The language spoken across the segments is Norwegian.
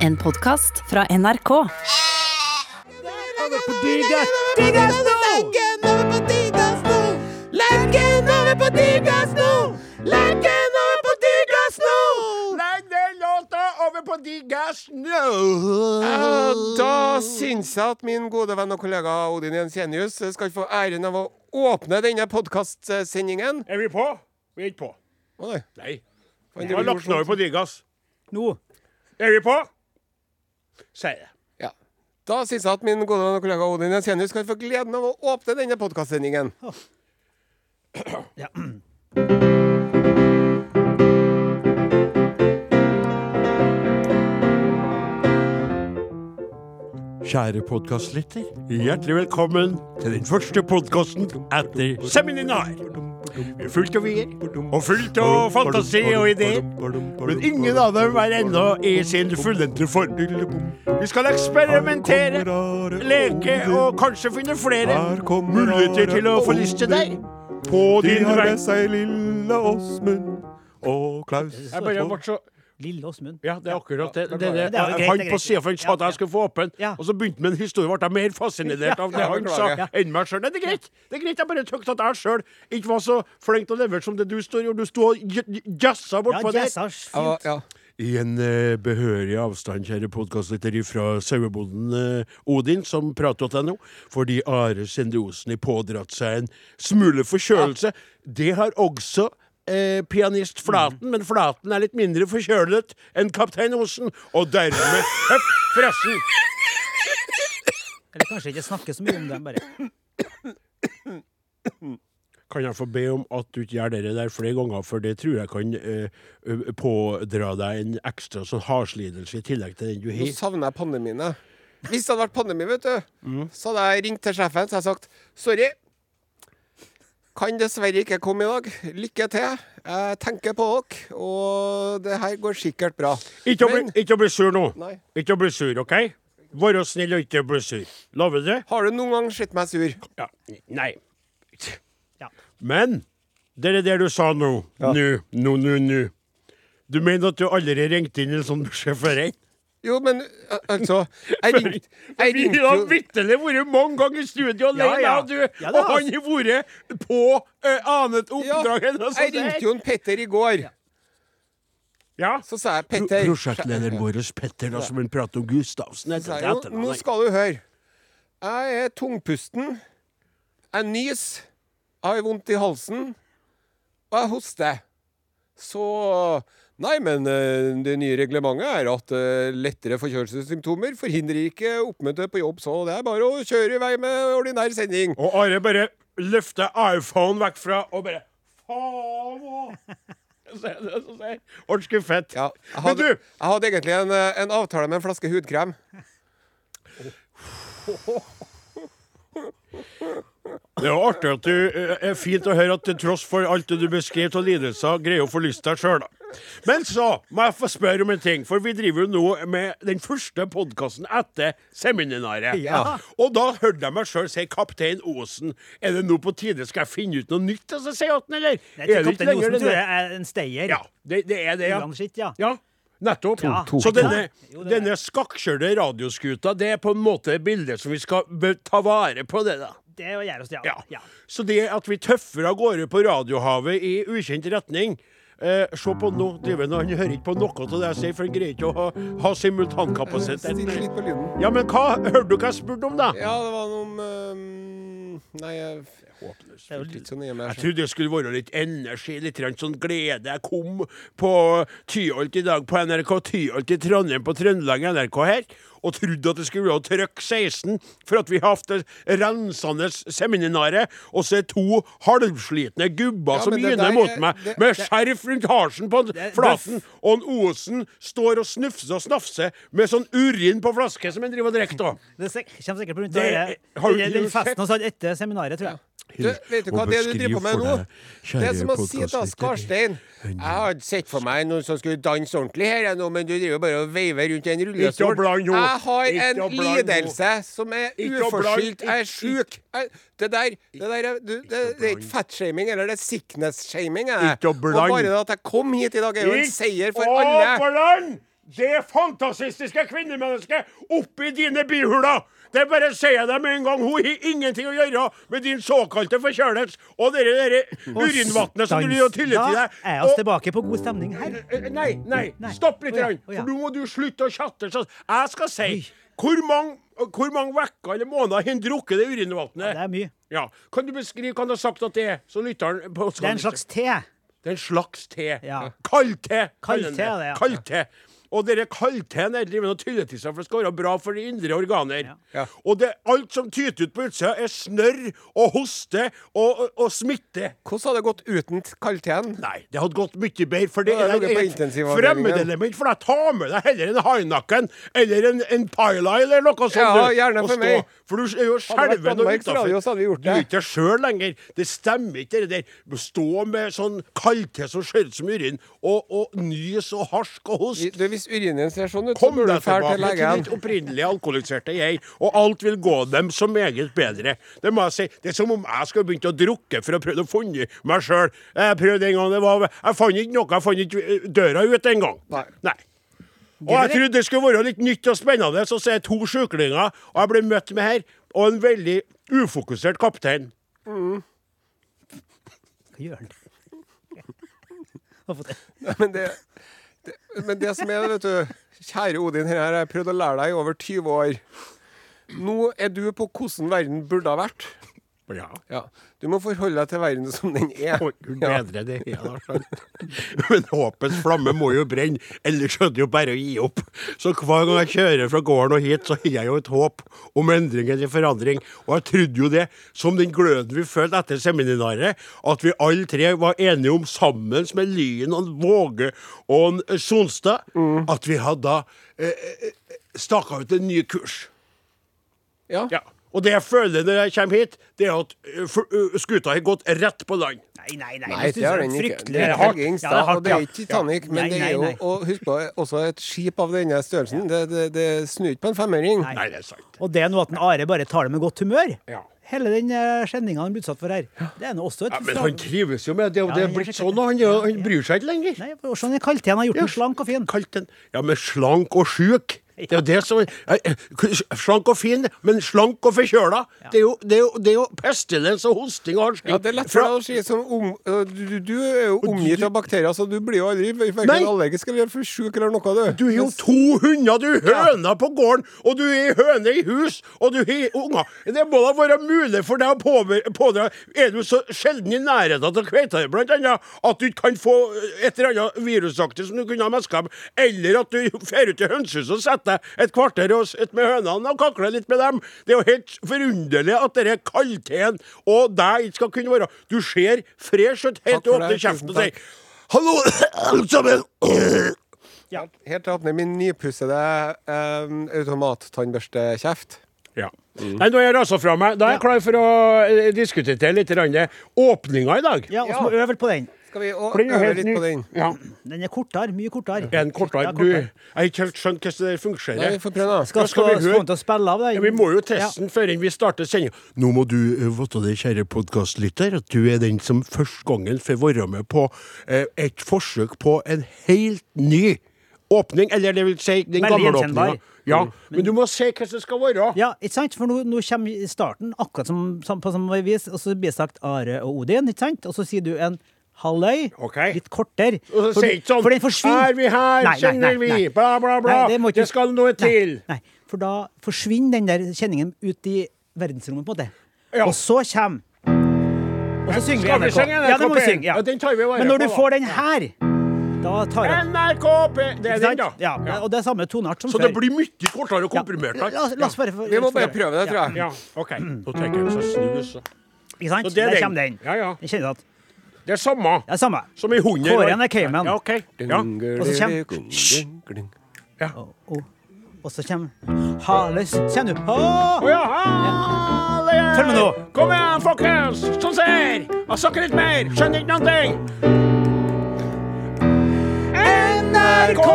En podkast fra NRK. Da syns jeg at min gode venn og kollega Odin Jensenius skal få æren av å åpne denne podkastsendingen. Er vi på? Vi er ikke på. Å nei. Nei. Vi har lagt den over på Digas. Nå. Er vi på? Det. Ja. Da syns jeg at min gode venn og kollega Odin Jensenius skal få gleden av å åpne denne podkastsendingen. Ja. Kjære podkastlytter. Hjertelig velkommen til den første podkasten etter seminar. Vi er fullt av vier, og fullt av fantasi og ideer. Men ingen av dem er ennå i sin fullendte form. Vi skal eksperimentere, leke og kanskje finne flere muligheter til å til deg. På din vei. seg lille Åsmund og Klaus. Jeg bare ble så Lille Åsmund. Ja, det er akkurat det. det, det, Det er på greit. sida, for han sa at jeg skulle få åpen, Ja. og så begynte han med en historie. Ble jeg mer fascinert av det han sa, enn meg sjøl. Nei, det er greit. Det er greit. Jeg bare tykte at jeg sjøl ikke var så flink til å levere som det du står og Du sto og jazza Ja, bortpå der. Ja, ja. I en eh, behørig avstand, kjære podkastlytter fra sauebonden eh, Odin, som prater til nå, fordi Are Sende Osen har pådratt seg en smule forkjølelse. Det har også eh, pianist Flaten, men Flaten er litt mindre forkjølet enn Kaptein Osen, og dermed Høpp, forresten! Eller kanskje ikke snakke så mye om dem, bare. Kan jeg få be om at du ikke gjør det der flere ganger, for det tror jeg kan eh, pådra deg en ekstra sånn hardslidelse i tillegg til den du har. Nå savner jeg pandemien. jeg. Hvis det hadde vært pandemi, vet du, så hadde jeg ringt til sjefen så hadde jeg sagt sorry. Kan dessverre ikke komme i dag. Lykke til. Jeg tenker på dere, og det her går sikkert bra. Ikke å bli, Men- ikke å bli sur nå. Nei. Ikke å bli sur, OK? Vær snill og ikke bli sur. Lover du? Har du noen gang sett meg sur? Ja. Nei. Ja. Men det er det du sa nå. Nå, nå, nå, nå. Du mener at du aldri ringte inn en sånn beskjed før? Jo, men altså Jeg ringte jeg Vi ringte har vitterlig vært mange ganger i studio alene, ja. og du, Ja, og han har vært på Anet annet ja, oppdrag enn oss. Jeg ringte jo en Petter i går. Ja. Så sa jeg Petter Prosjektlederen vår, Petter, da, som vil prater om Gustavsen. Etter, jeg, jo, nå skal du høre. Jeg er tungpusten. Jeg nyser. Jeg har vondt i halsen. Og jeg hoster. Så Nei, men eh, det nye reglementet er at eh, lettere forkjølelsessymptomer forhindrer ikke oppmøte på jobb, så det er bare å kjøre i vei med ordinær sending. Og Are bare løfter iPhone vekk fra og bare Faen! Ble skuffet. Ja, jeg, hadde, du, jeg hadde egentlig en, eh, en avtale med en flaske hudkrem. det er artig at du er fint å høre at til tross for alt du beskrev av lidelser, greier å få lyst deg sjøl, da. Men så må jeg få spørre om en ting, for vi driver jo nå med den første podkasten etter seminaret. Ja. Og da hørte jeg meg sjøl si 'Kaptein Osen'. Er det nå på tide? Skal jeg finne ut noe nytt Altså, si til den, eller? Nei, Er det ikke Kaptein lenger Osen det tror jeg er en stayer. Ja, det, det er det, ja. Uansett, ja. Ja, nettopp. Ja. Så denne, denne skakkjørte radioskuta, det er på en måte bildet som vi skal ta vare på, det, da. Det gjør oss, ja. Ja. ja. Så det at vi tøffer av gårde på radiohavet i ukjent retning eh, Se på nå, driver han han hører ikke på noe av det jeg sier, for han greier ikke å ha, ha simultankapasitet. Ja, men hva hørte du hva jeg spurte om, da? Ja, det var noe om um, Nei, jeg håpløst. Det er jo Fulgte ikke så nøye med. Jeg trodde det skulle være litt energi, litt sånn glede. Jeg kom på Tyholt i dag på NRK Tyholt i Trondheim på Trøndelag NRK her, og trodde at det skulle være trykk 16, for at vi har hatt det rensende seminaret, og så er to halvslitne gubber Ja, som gyner mot meg, det- med skjerf rundt halsen på Det- flaten, og en Osen står og snufser og snafser med sånn urin på flaske som han driver og drikker av. Det kommer sikkert Det- det, den, den festen vi hadde etter seminaret, tror jeg. Du, vet du hva det du driver på med nå? Det er som å si til Skarstein Jeg har ikke sett for meg noen som skulle danse ordentlig her, nå, men du driver bare og veiver rundt i en rullestol. Jeg har en lidelse som er uforskyldt. Jeg er sjuk. Det der, det der er, du, det, det er ikke fettshaming, eller det er sickness-shaming. bare det at jeg kom hit i dag, er jo en seier for alle. det fantastiske kvinnemennesket oppi dine bihuler! Det bare sier jeg deg med en gang. Hun har ingenting å gjøre med din såkalte forkjølelse og det urinvannet som du tyller til deg. Da er vi tilbake på god stemning her. Eh, Nei, nei, Nei. stopp litt. Ja, ja. For nå må du slutte å chatte. Jeg skal si hvor mange, hvor mange uker eller måneder har han drukket det urinvannet? Det er mye. Ja. Kan du beskrive hva han har sagt at det er? Så lytteren Det er en slags te. Det er en slags te. Ja. Kaldte. Kaldte te, ja. Kaldte. Og dere kaldteen der driver og tyller til seg for det skal være bra for de indre organer. Ja. Og det, alt som tyter ut på utsida, er snørr og hoste og, og, og smitte. Hvordan hadde det gått uten kaldteen? Nei, det hadde gått mye bedre, for det er et fremmedelement for jeg tar med deg heller en hainakken eller en, en Pila eller noe sånt. Ja, gjerne for meg. For du er jo skjelven og utafor. Du er ikke sjøl lenger. Det stemmer ikke, det der. Stå med sånn kaldte som ser ut som urin, og, og nys og harsk og host. Du, hvis urinen ser sånn ut, så burde du dra til tilbake til legen. ditt opprinnelige alkoholiserte jeg, og alt vil gå dem så meget bedre. Det må jeg si. Det er som om jeg skulle begynt å drukke for å prøve å finne meg sjøl. Jeg prøvde en gang, det var Jeg fant ikke noe, jeg fant ikke eh, døra ut engang. Nei. Og jeg trodde det skulle være litt nytt og spennende, så ser jeg to sjuklinger, og jeg ble møtt med her, og en veldig ufokusert kaptein. Hva gjør han? Har det. Men det, det, men det som er, vet du Kjære Odin, her har jeg prøvd å lære deg i over 20 år. Nå er du på hvordan verden burde ha vært. Ja. Ja. Du må forholde deg til verden som den er. Gud Ja. bedre det Ja. Men håpets flamme må jo brenne, ellers er det jo bare å gi opp. Så hver gang jeg kjører fra gården og hit, så har jeg jo et håp om endring eller forandring. Og jeg trodde jo det, som den gløden vi følte etter seminaret, at vi alle tre var enige om, sammen med Lyn og Våge og Sonstad, Sonstad, at vi hadde da eh, eh, staka ut en ny kurs. Ja. Ja. Og det jeg føler når jeg kommer hit, det er at for- uh, skuta har gått rett på land. Nei, nei, nei. Nei, det har den ikke. Det er. Helge Ja, og det er ikke Titanic. Ja. Men Nei, det er jo nei. og husk på, også et skip av denne størrelsen. Det, det, det snur ikke på en femmering. Nei. Nei, det er sant. Og det er noe at en Are bare tar det med godt humør. Ja. Hele den skjenninga skjendinga han blir utsatt for her. Det er noe også et Ja, men han trives jo med det, det er blitt sånn, og han, han bryr seg ikke lenger. Nei, for sånn er Kalten har gjort den slank og fin. Kalt den Ja, men slank og sjuk. Det er jo det som Slank og fin, men slank og forkjøla. Det, er jo, det, er jo, det er jo pestilens og hosting og harsking. Ja, det er lett for deg å si som om, du, du er jo omgitt av bakterier, så du blir jo aldri verken allergisk eller for sjuk eller noe, du. Du har jo to hunder, du høner på gården, og du er høne i hus, og du har unger. Det må da være mulig for deg å pådra Er du så sjelden i nærheten av kveita blant annet, at du ikke kan få et eller annet virusaktig som du kunne ha meska eller at du drar ut til hønsehuset og setter deg et kvarter og sitter med hønene og kakler litt med dem. Det er jo helt forunderlig at denne kaldteen og deg ikke skal kunne være Du ser fresh ut helt til du åpner åpne kjeften og sier. Hallo, alle sammen! Helt til jeg åpne min nypussede eh, automattannbørstekjeft. Ja. Nei, nå er jeg rasa fra meg. Da er jeg klar for å eh, diskutere litt åpninga i dag. Ja, og så må vi øve på den. Skal vi er øve litt ny. på den? Ja. Den er kortere. Mye kortere. Er den kortere? Du, jeg har ikke helt skjønt hvordan det fungerer. Nei, vi får prøve, da. Skal, skal skal, vi høre. til å spille av den. Ja, vi må jo teste den før vi starter sendinga. Nå må du eh, vite det, kjære podkastlytter, at du er den som første gangen får være med på eh, et forsøk på en helt ny åpning. Eller det vil si den gamle åpninga. Ja, men du må se hvordan det skal være. Ja, ikke sant? For nå, nå kommer starten akkurat som, som på samme vis, og så blir det sagt Are og Odin, ikke sant? Og så sier du en halvøy, Okay. litt kortere. For- sånn For den forsvinner. Er vi her, Nei, kjenner nei, vi, bla, bla, bla. Nei, det, ikke- Det skal noe til. Nei, nei, for da forsvinner den der kjenningen ut i verdensrommet, på en måte. Ja. Og så kommer Og så synger vi NRK. synge NRK Ja, det må vi synge. Ja. Ja, den tar vi Men når du får den her, da tar jeg NRK P... Det er den, da. Ja, og det er samme toneart som Så før. det blir mye kortere og komprimert. La, la oss bare få- Vi må bare prøve det, tror jeg. Ja, OK. Nå tenker jeg så snus. så. Ikke sant? Så det er Der kommer den. Ja, ja. Jeg kjenner at Det er samme Det er samme. som i hunder. Kåren er cayman. Ja, okay. Ja. Og så kommer- Og, og, og så kommer Hales Kjenner du? Å ja, herlig! Følg med nå. Kom igjen, folkens! Sånn ser! Jeg snakker litt mer. Skjønner ikke noen ting. NRK,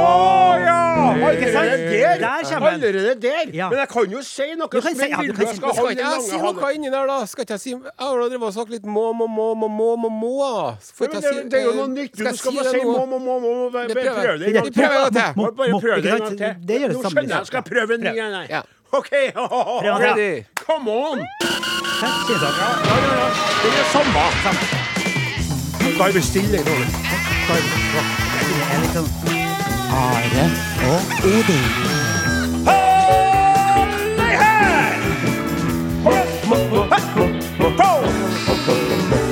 ja! Allerede der! Der kommer den. Allerede der! Ja. Men jeg kan jo si noe Du kan si- ja, du kan si- skal Skal ikke jeg si noe inni der, da? Skal ikke jeg si Jeg har drevet og sagt litt må, må, må, må, må, må, må. Får ikke det, jeg si- det er jo eh, noe nytt. skal Du skal si si nå? må, må, må, må, prøv det en gang til. Bare det en gang til. Det gjør det Nå samme. skjønner jeg. Skal jeg prøve en ny en. OK. Ready? Come on! Det er samme. Da er vi stille. Da er vi-. Are og Odin. Deg her!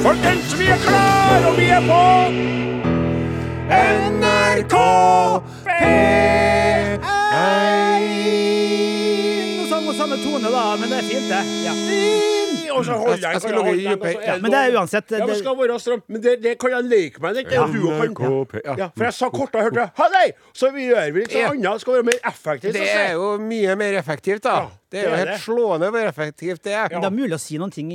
Folkens, vi er klar, og vi er på NRK Noe samme, samme tone, da, men det er fint, det. Ja. Og så holder jeg Jeg skal logge holde den, og så ja. er Men det er uansett Ja, men skal være strøm. Men det, det kan jeg leke meg litt. Det kan. Ja. Ja, for jeg sa kort og hørte Ha deg! Så vi gjør vi litt sånn annet. Skal være mer effektivt. Det er jo mye mer effektivt, da. Ja, Det er jo helt slående hvor effektivt det er. det er mulig å si noen ting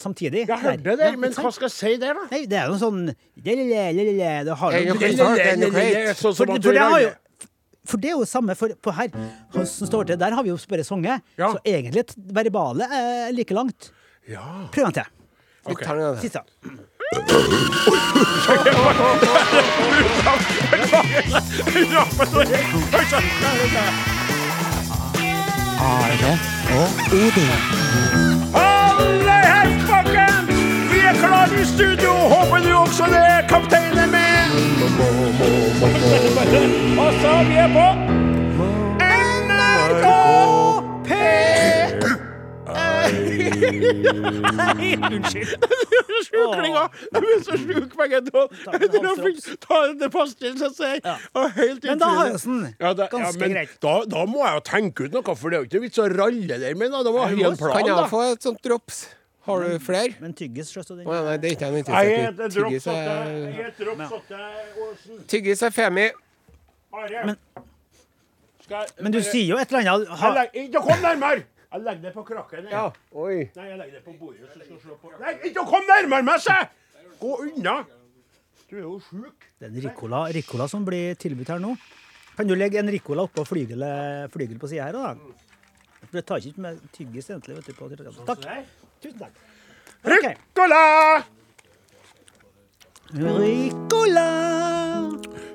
samtidig. Jeg hørte det, men hva skal jeg si der, da? Nei, det er jo sånn Det har Er jo det det? Sånn for, som at det det er jo samme for, på her. Hvordan står det? Der har vi jo bare sunget. Ja. Så egentlig verbale er like langt. Ja. Prøv en til. Vi tar den igjen. Siste. Are og Odin. Alle her, folkens! Vi er klare i studio. Håper du også det. Kapteinen min Hva Og så vi er på Nei, unnskyld. Sjuklinga! De er så sjuke begge to. Ta det pastillen så sier Ja. jeg. Helt Men da jeg sånn Ja, da, ja, ganske men greit. Da, da må jeg jo tenke ut noe, for det er jo ikke vits å ralle der med. Da. Da må ha en plan, Kan da. jeg få et sånt drops? Har du flere? Men tyggis sjø, så nei, det er ikke jeg noe interessert i. Tyggis er, Jeg heter Drops Åtte Åsen. tyggis er femi. Men- Men du sier jo et eller annet Ikke kom nærmere! Jeg legger det på krakken. jeg. Ja. Oi. Nei, jeg legger det på bordet. Så skal du se på. Nei, ikke kom nærmere meg, se! Gå unna! Du er jo sjuk. Det er en Ricola, Ricola som blir tilbudt her nå. Kan du legge en Ricola oppå flygelet flygel på sida her? da? For det tar ikke med tyggis egentlig. vet du, på Takk. Tusen takk. Okay. Ricola! Ricola!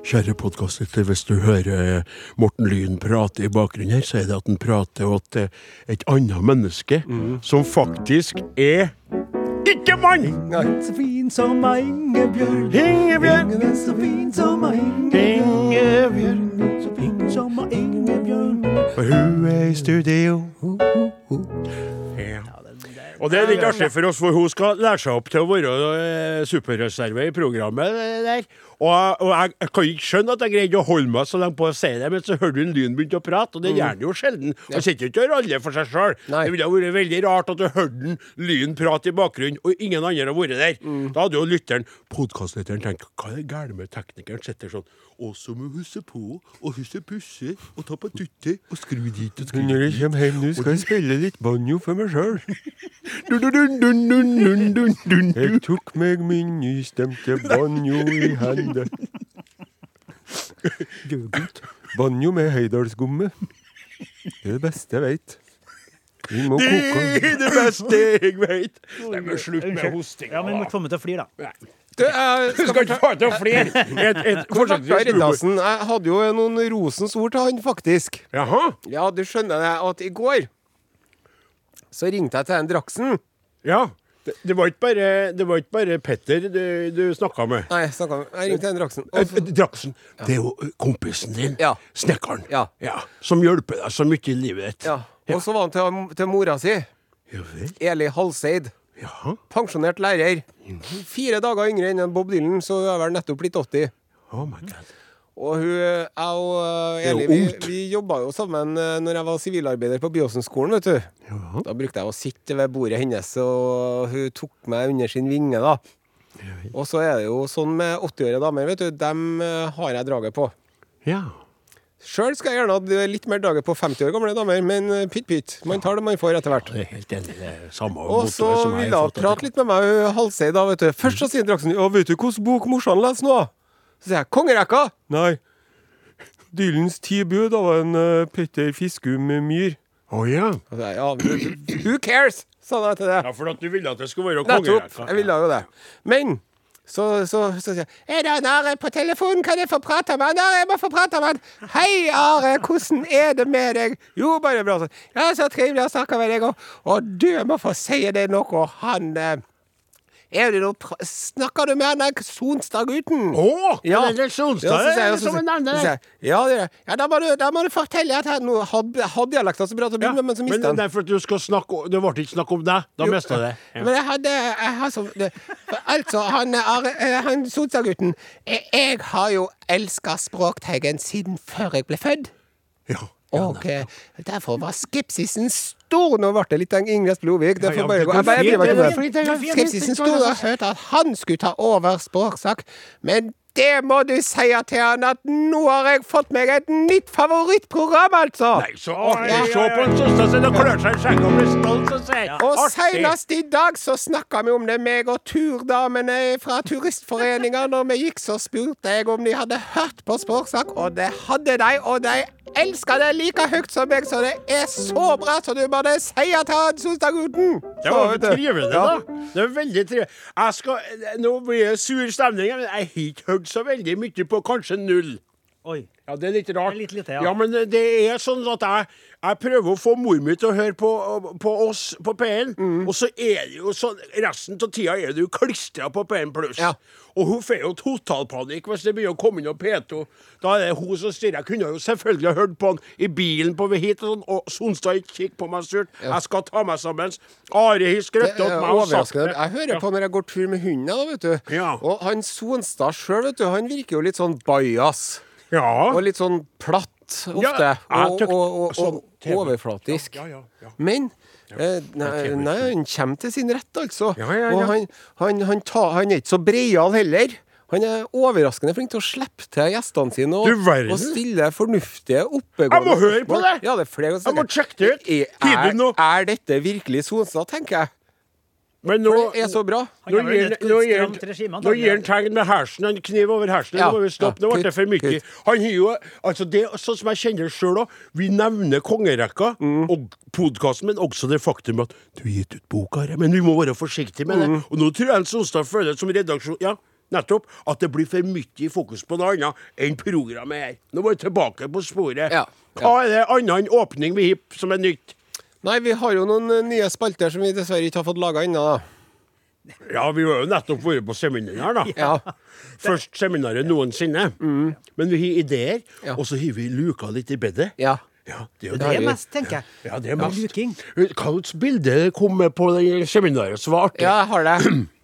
Kjære podkastlytter, hvis du hører Morten Lyn prate i bakgrunnen her, så er det at han prater til et annet menneske som faktisk er ikke mann! Så fin som Ingebjørg. Ingebjørg. Ingen er så fin som Ingebjørg. Så fin som Ingebjørg. For hun er i studio. Ja. Og det er litt artig for oss, for hun skal lære seg opp til å være eh, superreserve i programmet der. Og, og jeg, jeg kan ikke skjønne at jeg greide å holde meg så lenge på å si det, men så hører du en Lyn begynte å prate, og det gjør han jo sjelden. Han sitter ikke og raller for seg sjøl. Det ville vært veldig rart at du hørte Lyn prate i bakgrunnen, og ingen andre har vært der. Da hadde jo lytteren, podkastlytteren, tenkt hva er det gærent med teknikeren? Sitter sånn og så må hun huske på og huske pusse og ta på tutte og skru dit og skru Når jeg dit. kommer hjem nå, skal jeg spille litt banjo for meg sjøl. Jeg tok meg min nystemte banjo i hendene. Banjo med heidalsgomme. Det er det beste jeg veit. Vi må Det er det beste jeg. Nei, men slutt med hosting. hostinga. Ja, men vi må komme til å flire, da. Du, jeg skal ikke få til å flire. Reddasen. Jeg hadde jo noen rosens ord til han, faktisk. Jaha. Ja, du skjønner det at i går så ringte jeg til en Draksen. Ja. Det, det, var ikke bare, det var ikke bare Petter du, du snakka med. Nei, jeg snakket med Jeg ringte en Draksen. Eh, Og Draksen, Draksen, det er jo eh, kompisen din. Ja. Snekkeren. Ja. Som hjelper deg så mye i livet ditt. Ja. Og så var han til, til mora si. Ja. Eli Halseid. Ja. Pensjonert lærer. Fire dager yngre enn Bob Dylan, så hun er vel nettopp blitt 80. Oh my god. Og hun, jeg og jo Eli, vi, vi jobba jo sammen uh, når jeg var sivilarbeider på Byåsen-skolen, vet du. Ja. Da brukte jeg å sitte ved bordet hennes, og hun tok meg under sin vinge, da. Og så er det jo sånn med 80-årige damer, vet du. Dem uh, har jeg draget på. ja. Sjøl skal jeg gjerne ha litt mer dager på 50 år gamle damer, men uh, pytt pytt. Man tar det man får etter hvert. Jeg er helt enig. Det er samme Og så vil hun prate litt med meg, hun Halseid, da, vet du. Først så sier Draksen Ja, vet du hvilken bok morsan leser nå? Så sier jeg Kongerekka. Nei. Dylens ti bud av en uh, Petter Fiskum Myhr. Å ja. Og Ja, who cares, sa jeg til det. Ja, for at du ville at det skulle være Nettopp. Jeg ville jo det. Men så, så, så sier jeg Er det han Are på telefonen? Kan jeg få prate med han? Are, jeg må få prate med han. Hei, Are. Hvordan er det med deg? Jo, bare bra. Så, Ja, så trivelig å snakke med deg. Og, og du må få si deg noe. Han eh, er det da Snakker du med han der Sonstad-gutten? Å! Ja. Det er Sonstad Ja, er som en jeg, Ja, det er det. Ja, da må du, da må du fortelle at han nå hadde, hadde dialekta så bra til å begynne med, men så mista mistet Men det er for at du skal snakke Det ble ikke snakk om deg. Da mista det. Ja. Men jeg hadde jeg hadde så, det, for Altså, han, han Sonstad-gutten jeg, jeg har jo elska Språkteigen siden før jeg ble født. Ja. Og derfor var skepsisen stor. Nå ble det litt av Ingrid Blodvik. Det Ja, ja, får bare gå. Skepsisen sto så hørte at han skulle ta over Språksak. Men det må du si til han at nå har jeg fått meg et nytt favorittprogram, altså! Nei, så artig. Se på en søster sin og klør seg i skjegget og blir stolt og sier Og senest i dag så snakka vi om det, meg og turdamene fra Turistforeninga. Når vi gikk, så spurte jeg om de hadde hørt på Språksak, og det hadde de. Og de elska det like høyt som meg, så det er så bra, så du bare sier til han Sonstad-gutten. Det var jo trivelig, da. Det var veldig trivelig. Jeg skal, nå blir det sur stemning, men jeg har ikke hørt så veldig mye på kanskje null. Oi. Ja, Det er litt rart. Det er litt lite, ja. ja. Men det er sånn at jeg, jeg prøver å få mor mi til å høre på, på oss på P1, Mm. og så er det jo sånn Resten av tida er du klistra på P1 pluss. Ja. Og hun får jo totalpanikk hvis det begynner å komme inn noe P2. Da er det hun som styrer. Jeg kunne jo selvfølgelig hørt på han i bilen på vei hit, og og Sonstad ikke kikk på meg surt. Jeg skal ta meg sammen. Are har Det er opp meg og sagt det. Jeg hører på når jeg går tur med hunden, da, vet du. Ja. Og han Sonstad sjøl, vet du, han virker jo litt sånn bajas. Ja. Og litt sånn platt ofte. Og, og, og, sånn og overflatisk. Men eh, nei, nei, han kommer til sin rett, altså. Og han, han, han, ta, han er ikke så breial heller. Han er overraskende flink til å slippe til gjestene sine og, og stille fornuftige, oppegående Jeg må høre på det. Ja, det er flere ganger Jeg må sjekke det ut. Er, er dette virkelig Sonstad, tenker jeg. Men nå, For det er så bra. Nå gir han tegn med hersen. Han kniv over hersen. Ja, Nå må vi stoppe. ja, Nå ble det for mye. Han har jo Altså, det sånn som jeg kjenner sjøl òg. Vi nevner kongerekka Mm. og podkasten, men også det faktum at du har gitt ut boka, men vi må være forsiktige med Mm. det. Og nå tror jeg en Sonstad føler som redaksjon Ja, nettopp. At det blir for mye fokus på noe annet enn programmet her. Nå må vi tilbake på sporet. Ja, Hva er det annet enn åpning vi har som er nytt? Nei, vi har jo noen eh, nye spalter som vi dessverre ikke har fått laga ennå, da. Ja, vi har jo nettopp vært på seminar her, da. Ja. Først seminaret noensinne. Men vi har ideer, Ja. og så har vi luka litt i bedet. ja. Ja, det er Det det. er mest, tenker jeg. Ja, det er mest. Luking. Hva slags bilde kom med på det seminaret som var artig? Ja, jeg har det.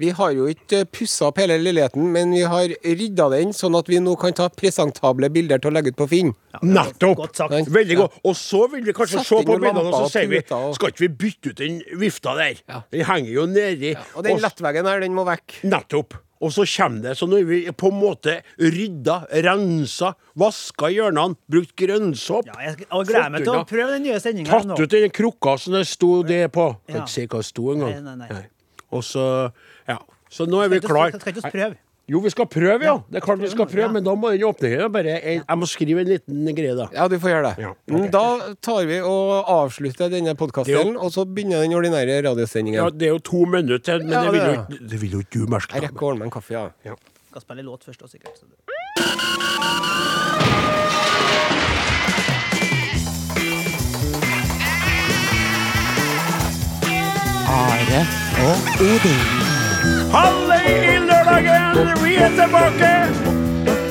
Vi har jo ikke pussa opp hele leiligheten, men vi har rydda den sånn at vi nå kan ta presentable bilder til å legge ut på Finn. Nettopp! Godt sagt. Veldig godt. Og så vil vi kanskje se på bildene, og så sier vi Skal ikke vi bytte ut den vifta der? Ja. Den henger jo nedi. Og den Og- lettveggen her, den må vekk. Nettopp. Og så kommer det, så nå er vi på en måte rydda, rensa, vaska hjørnene, brukt grønnsåp. Ja, jeg gleder meg til å prøve den nye sendinga Tatt nå. ut den krukka som det sto det på. Kan ikke si hva det sto engang. Nei, nei, nei. Og så Ja. Så nå er vi klar. skal ikke vi prøve? Jo, vi skal prøve, ja. Ja, Det er klart vi skal prøve, men da må den åpne bare Jeg, jeg må skrive en liten greie, da. Ja, du får gjøre det. Ja. Mm, Da tar vi og avslutter denne podkastdelen, og så begynner den ordinære radiosendingen. Ja, Det er jo to minutter til, men Ja, det, vil jo, det vil jo ikke du merke. Jeg rekker å ordne meg en kaffe, ja. Skal spille låt først, da, sikkert. Så det- Are og Odin. Halle i lørdagen! Vi er tilbake!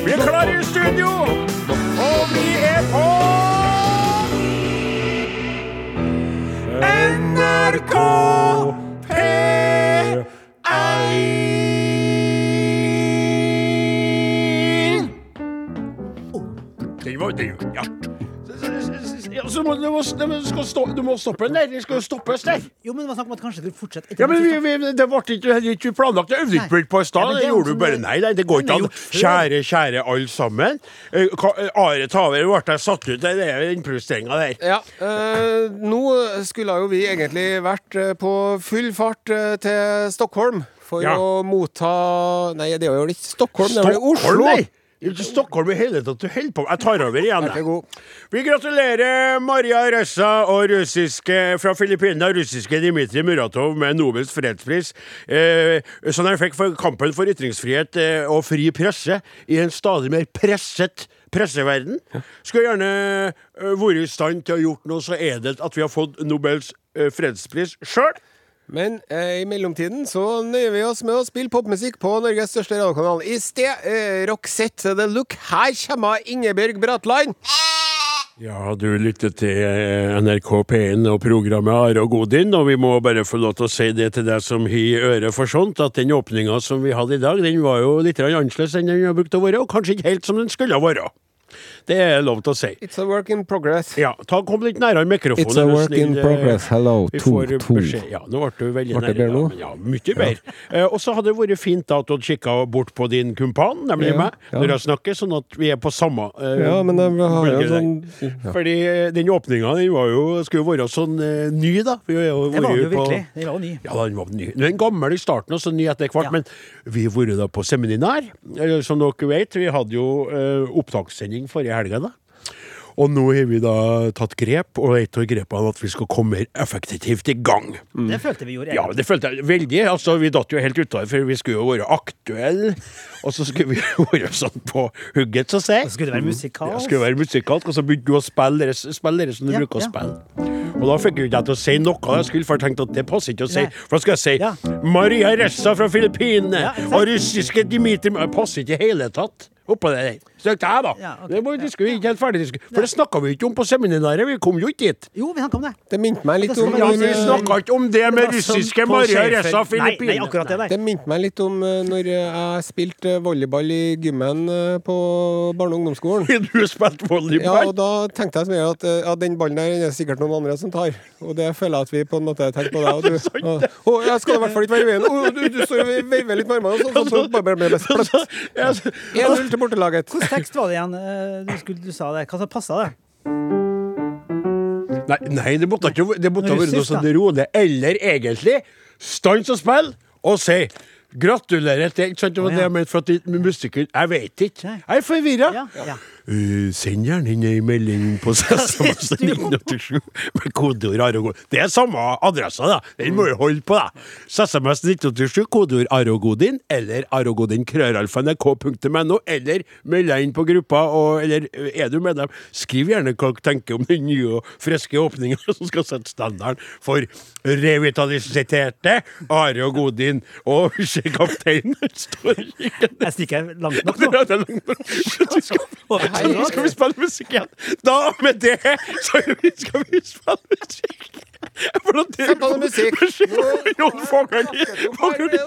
Vi er klare i studio, og vi er på NRK P1. Den var den, ja. Så må, du, må, du, skal stå, du må stoppe den der. Den skal jo stoppes der. Jo, men det var snakk om at kanskje du fortsetter Ja, men vi, vi, det ble ikke, ikke planlagt. Det øvde ikke på- i stad. Det gjorde jo du bare. sånn- Nei, nei, det går ikke an. Kjære, kjære alle sammen. Eh, eh, Are Taver ble jeg satt ut. Det er den innpusteringa der. Ja, øh, nå skulle jo vi egentlig vært på full fart til Stockholm for Ja. å motta Nei, det er jo ikke Stockholm, det er jo Oslo. nei! Ikke Stockholm i hele tatt. Du holder på. Jeg tar over igjen. Jeg. Vi gratulerer Maria Ressa og russiske fra Filippinene, russiske Dmitrij Muratov med Nobels fredspris, eh, som de fikk for kampen for ytringsfrihet eh, og fri presse i en stadig mer presset presseverden. Skulle gjerne eh, vært i stand til å gjort noe så edelt at vi har fått Nobels eh, fredspris sjøl. Men eh, i mellomtiden så nøyer vi oss med å spille popmusikk på Norges største radiokanal. I sted eh, Roxette The Look. Her kommer Ingebjørg Bratland. Ja, du lytter til eh, NRK P1 og programmet Are og Godin, og vi må bare få lov til å si det til deg som har øre for sånt, at den åpninga som vi hadde i dag, den var jo litt annerledes enn den har brukt å være, og kanskje ikke helt som den skulle ha vært. Det er lov til å si. It's a work in progress. Ja, ta Kom litt nærmere mikrofonen. It's a work in snill, progress. Hello. To, to. Ja, nå ble du veldig Ble det bedre nå? men Ja, mye bedre. Eh, og så hadde det vært fint da at du hadde kikka bort på din kumpan, nemlig Ja, meg, ja. når jeg snakker, sånn at vi er på samme eh, Ja, men jeg har jo sånn ja. Fordi eh, den åpninga den var jo, skulle jo være sånn eh, ny, da. Vi har jo var vært den jo på- virkelig. Den var ny. Ja, den var ny. Den gammel i starten og så ny etter hvert. Ja. Men vi har vært da på seminar. Eh, Som dere vet, vi hadde jo eh, opptakssending forrige helga. da. Og nå har vi da tatt grep, og et av grepene er at vi skal komme mer effektivt i gang. Det følte vi gjorde. Ja, det følte jeg veldig. altså Vi datt jo helt utafor, for vi skulle jo være aktuelle. Og så skulle vi være sånn på hugget, så å si. Skulle det være musikalsk. Det skulle være musikalsk, og så begynte du å spille det, som du Ja, bruker å ja. spille. Og da fikk jeg ikke til å si noe jeg skulle, for jeg tenkte at det passer ikke å si. For da skal jeg si Ja. Maria Ressa fra Filippinene Ja, og russiske Dimitri Det passer ikke i hele tatt. Oppå det der. Så tenkte jeg, da. Ja, okay. Det må vi diskutere, ikke helt ferdig diskutere. For det snakka vi ikke om på seminaret. Vi kom jo ikke dit. Jo, vi snakka om det. Det minte meg litt om Ja, sånn, vi eh, snakka ikke om det med sånn russiske Maria Ressa Nei, nei, akkurat det der. Det minte meg litt om eh, når jeg spilte volleyball i gymmen eh, på barne- og ungdomsskolen. Du har spilt Ja, og da tenkte jeg så mye at eh, ja, den ballen der er det sikkert noen andre som tar. Og det føler jeg at vi på en måte tenker på deg. Og du, og, og jeg skal i hvert fall ikke være i veien. Du, du står og veiver litt med armene, og sånn, sånn, så bare ble det spløtt. Ja, så- 1-0 til bortelaget. Tekst var det igjen? eh, Du, skulle, du sa det. Hva som passa det? Nei, nei, det måtte ikke det måtte ha vært noe da. rolig. Eller egentlig stans og spill og si gratulerer til Ikke sant, det var det jeg mente for at musikken Jeg vet ikke. Jeg er forvirra. Ja, ja. Uh, send gjerne inn ei melding på SMS 1987 med kodeord Aragod. Det er samme adressa, da. Den må du holde på, da. SMS 1987, kodeord Arogodin, eller arogodin krøralfa.nrk.no, eller meld deg inn på gruppa, og, eller uh, er du medlem, skriv gjerne hva du tenker om den nye og friske åpninga som skal sette standarden for revitaliserte Are og Godin. Og kapteinen står ikke Jeg stikker langt nok nå. langt. Nå skal vi spille musikk igjen. Da, med det, så skal vi spille musikk. For at det Sett på noe musikk. Jon Fogern-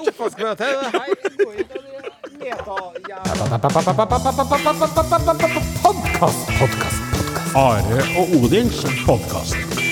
Oppvaskmøte. Podkast, podkast, podkast. Are og Odins podkast.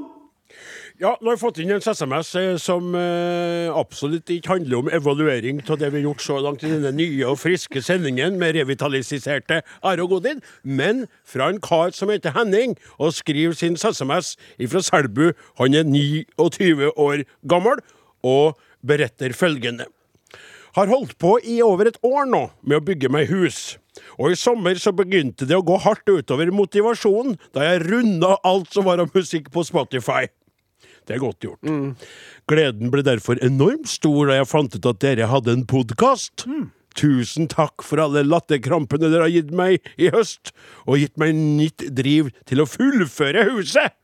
Ja, nå har jeg fått inn en SMS eh, som eh, absolutt ikke handler om evaluering av det vi har gjort så langt i denne nye og friske sendingen med revitaliserte Are og Godin, men fra en kar som heter Henning, og skriver sin SMS fra Selbu. Han er 29 år gammel og beretter følgende. Har holdt på i over et år nå med å bygge meg hus. Og i sommer så begynte det å gå hardt utover motivasjonen da jeg runda alt som var av musikk på Spotify. Det er godt gjort. Gleden ble derfor enormt stor da jeg fant ut at dere hadde en podkast. Tusen takk for alle latterkrampene dere har gitt meg i høst, og gitt meg nytt driv til å fullføre huset!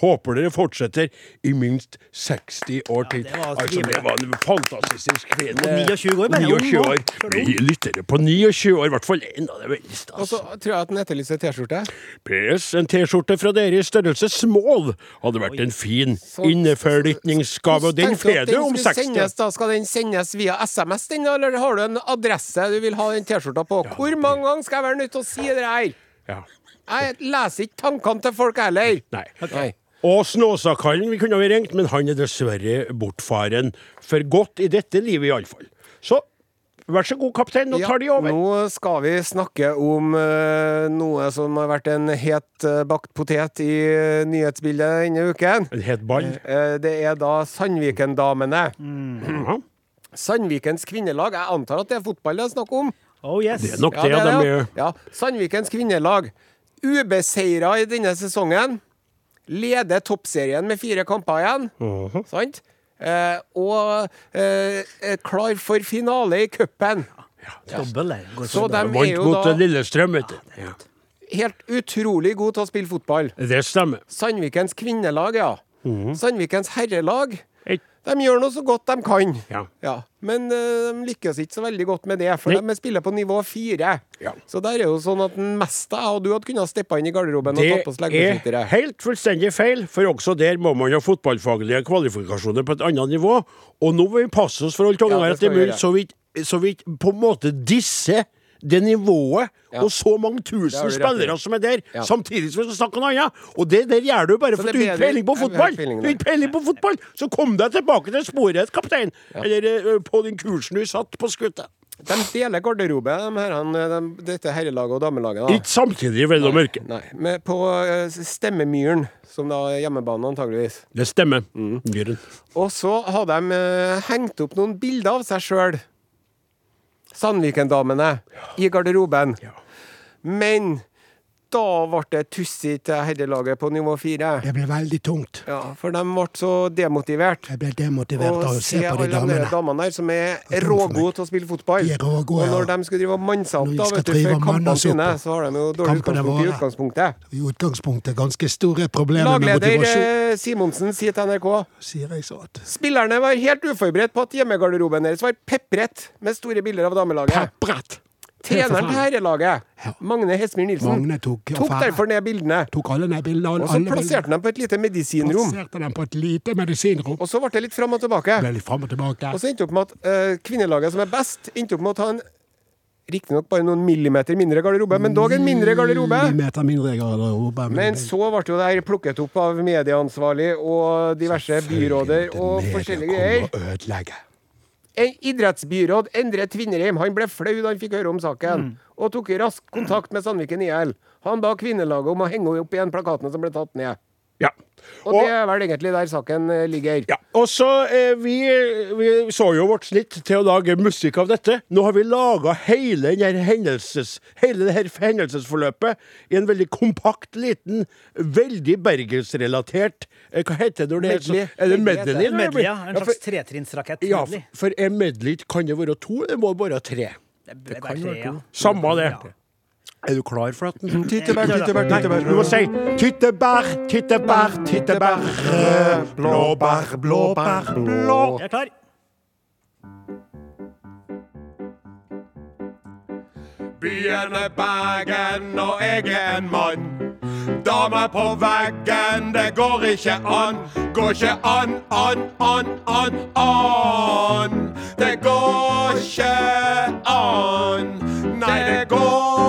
Håper dere fortsetter i minst 60 år til. det var altså, det var en fantastisk kvinne. Og 29 år, bare. 29 år. Vi lyttere på 29 år, i hvert fall én. Det er veldig Og så tror jeg at den etterlyser T-skjorte. PS, en T-skjorte fra dere i størrelse small hadde vært en fin innførlytningsgave, og den får du om 60 sendes, da Skal den sendes via SMS, den, eller har du en adresse du vil ha den T-skjorta på? Hvor mange ganger skal jeg være nødt til å si det her? Ja. Jeg leser ikke tankene til folk heller. Nei. Nei. Og Snåsakallen vi kunne ha ringt, men han er dessverre bortfaren. For godt i dette livet, iallfall. Så Vær så god, kaptein. Nå tar de over. nå skal vi snakke om uh, noe som har vært en het uh, bakt potet i uh, nyhetsbildet denne uken. En het ball. Eh, det er da Sandviken-damene. Ja. Sandvikens kvinnelag. Jeg antar at det er fotball det er snakk om? Oh yes. Det er nok Ja, det. det de er er det. Ja. Sandvikens kvinnelag. Ubeseira i denne sesongen. Leder toppserien med fire kamper igjen. Mhm. Sant? Eh, og eh, er klar for finale i cupen. Ja, ja. Så de er jo da Lillestrøm, vet du. Ja. helt utrolig gode til å spille fotball. Det stemmer. Sandvikens kvinnelag, ja. Mhm. Sandvikens herrelag. De gjør noe så godt de kan. Ja. Men uh, de lykkes ikke så veldig godt med det, for Nei. de spiller på nivå fire. Ja. Så der er jo sånn at den meste jeg og du hadde kunnet steppe inn i garderoben og Det tatt på oss leggbeskyttere. er helt fullstendig feil, for også der må man ha fotballfaglige kvalifikasjoner på et annet nivå. Og nå må vi passe oss for å holde tunga det det er vi mulig, gjøre. så vi så vi ikke på en måte disser det nivået Ja. og så mange tusen spillere som er der, Ja. samtidig som vi skal snakke om noe annet. Og det der gjør du bare for at du ikke bedre- peiling på fotball. Du ikke peiling på fotball, så kom deg tilbake til sporet, kaptein. Eller eh, på den kursen du satt på skuta. De deler garderobe, de herrene, de, dette herrelaget og damelaget. da. Ikke samtidig, vel å merke. Nei, Men på uh, Stemmemyren, som da er hjemmebane antageligvis. Det stemmer. Mm. Myren. Og så har de uh, hengt opp noen bilder av seg sjøl, Sandviken-damene, i garderoben. Men da ble det tussig til herrelaget på nivå fire. Det ble veldig tungt. Ja, for de ble så demotivert. Jeg ble demotivert av å se på de damene. Og se alle de damene der som er rågode til å spille fotball. De er rågode, og når ja. de skulle drive og manne seg opp da, vet du, før kampene sine, så har de jo dårlig utgangspunkt i utgangspunktet. I utgangspunktet ganske store problemer med motivasjon, Lagleder Simonsen sier til NRK sier jeg så at. Spillerne var helt uforberedt på at hjemmegarderoben deres var pepret med store bilder av damelaget. Brett! Treneren til herrelaget. Magne Hesmyr Nilsen, Magne tok tok derfor ned bildene. Tok alle ned bildene. Og så plasserte han dem på et lite medisinrom. plasserte dem på et lite medisinrom. Og så ble det litt fram og tilbake. Ble litt fram og tilbake. Og så endte opp med at eh, kvinnelaget som er best, endte opp med å ta en Riktignok bare noen millimeter mindre garderobe, men dog en mindre garderobe. Millimeter mindre garderobe. Men så ble jo det her plukket opp av medieansvarlig og diverse byråder og forskjellige greier. Kommer og ødelegger. En idrettsbyråd, Endre Tvinnerheim han ble flau da han fikk høre om saken, og tok raskt kontakt med Sandviken IL. Han ba kvinnelaget om å henge opp igjen plakatene som ble tatt ned. Ja. Og, det er vel egentlig der saken eh, ligger. Ja, og så eh, vi, vi så jo vårt snitt til å lage musikk av dette. Nå har vi laga hele, hendelses, hele det her hendelsesforløpet i en veldig kompakt, liten, veldig bergensrelatert eh, Hva heter det når det er så, Er det Medley medley? det. det ja. En slags tretrinnsrakett. ja, for, for en medley kan det være to, eller det må bare være tre? Det kan bare tre, ja. Samme det. Ja. Er du klar for at den Tyttebær, tyttebær, tyttebær. du må si tyttebær, tyttebær, tyttebær, blåbær, blåbær, blå. Jeg er klar. Byen er Bergen, og jeg er en mann. Dame på veggen, det går ikke an. Går ikke an, an, an, an, an. Det går ikke an. Nei, det går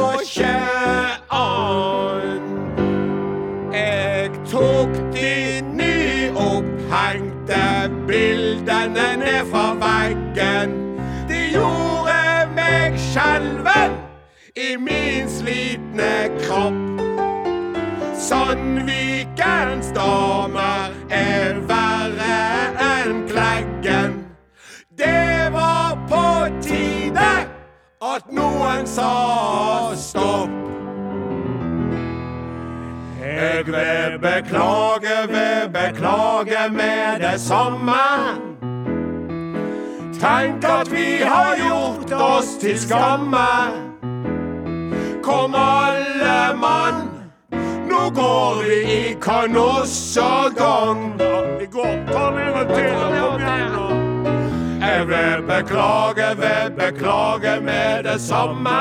fra veggen. De gjorde meg skjelven i min slitne kropp. Sandvikens damer er verre enn Kleggen. Det var på tide at noen sa stopp. Jeg vil beklage, vil beklage med det samme. Tenk at vi har gjort oss til skamme. Kom alle mann, nå går vi i kanossagang. Vi går, ta den en til, kom igjen nå. Jeg vil beklage, vil beklage med det samme.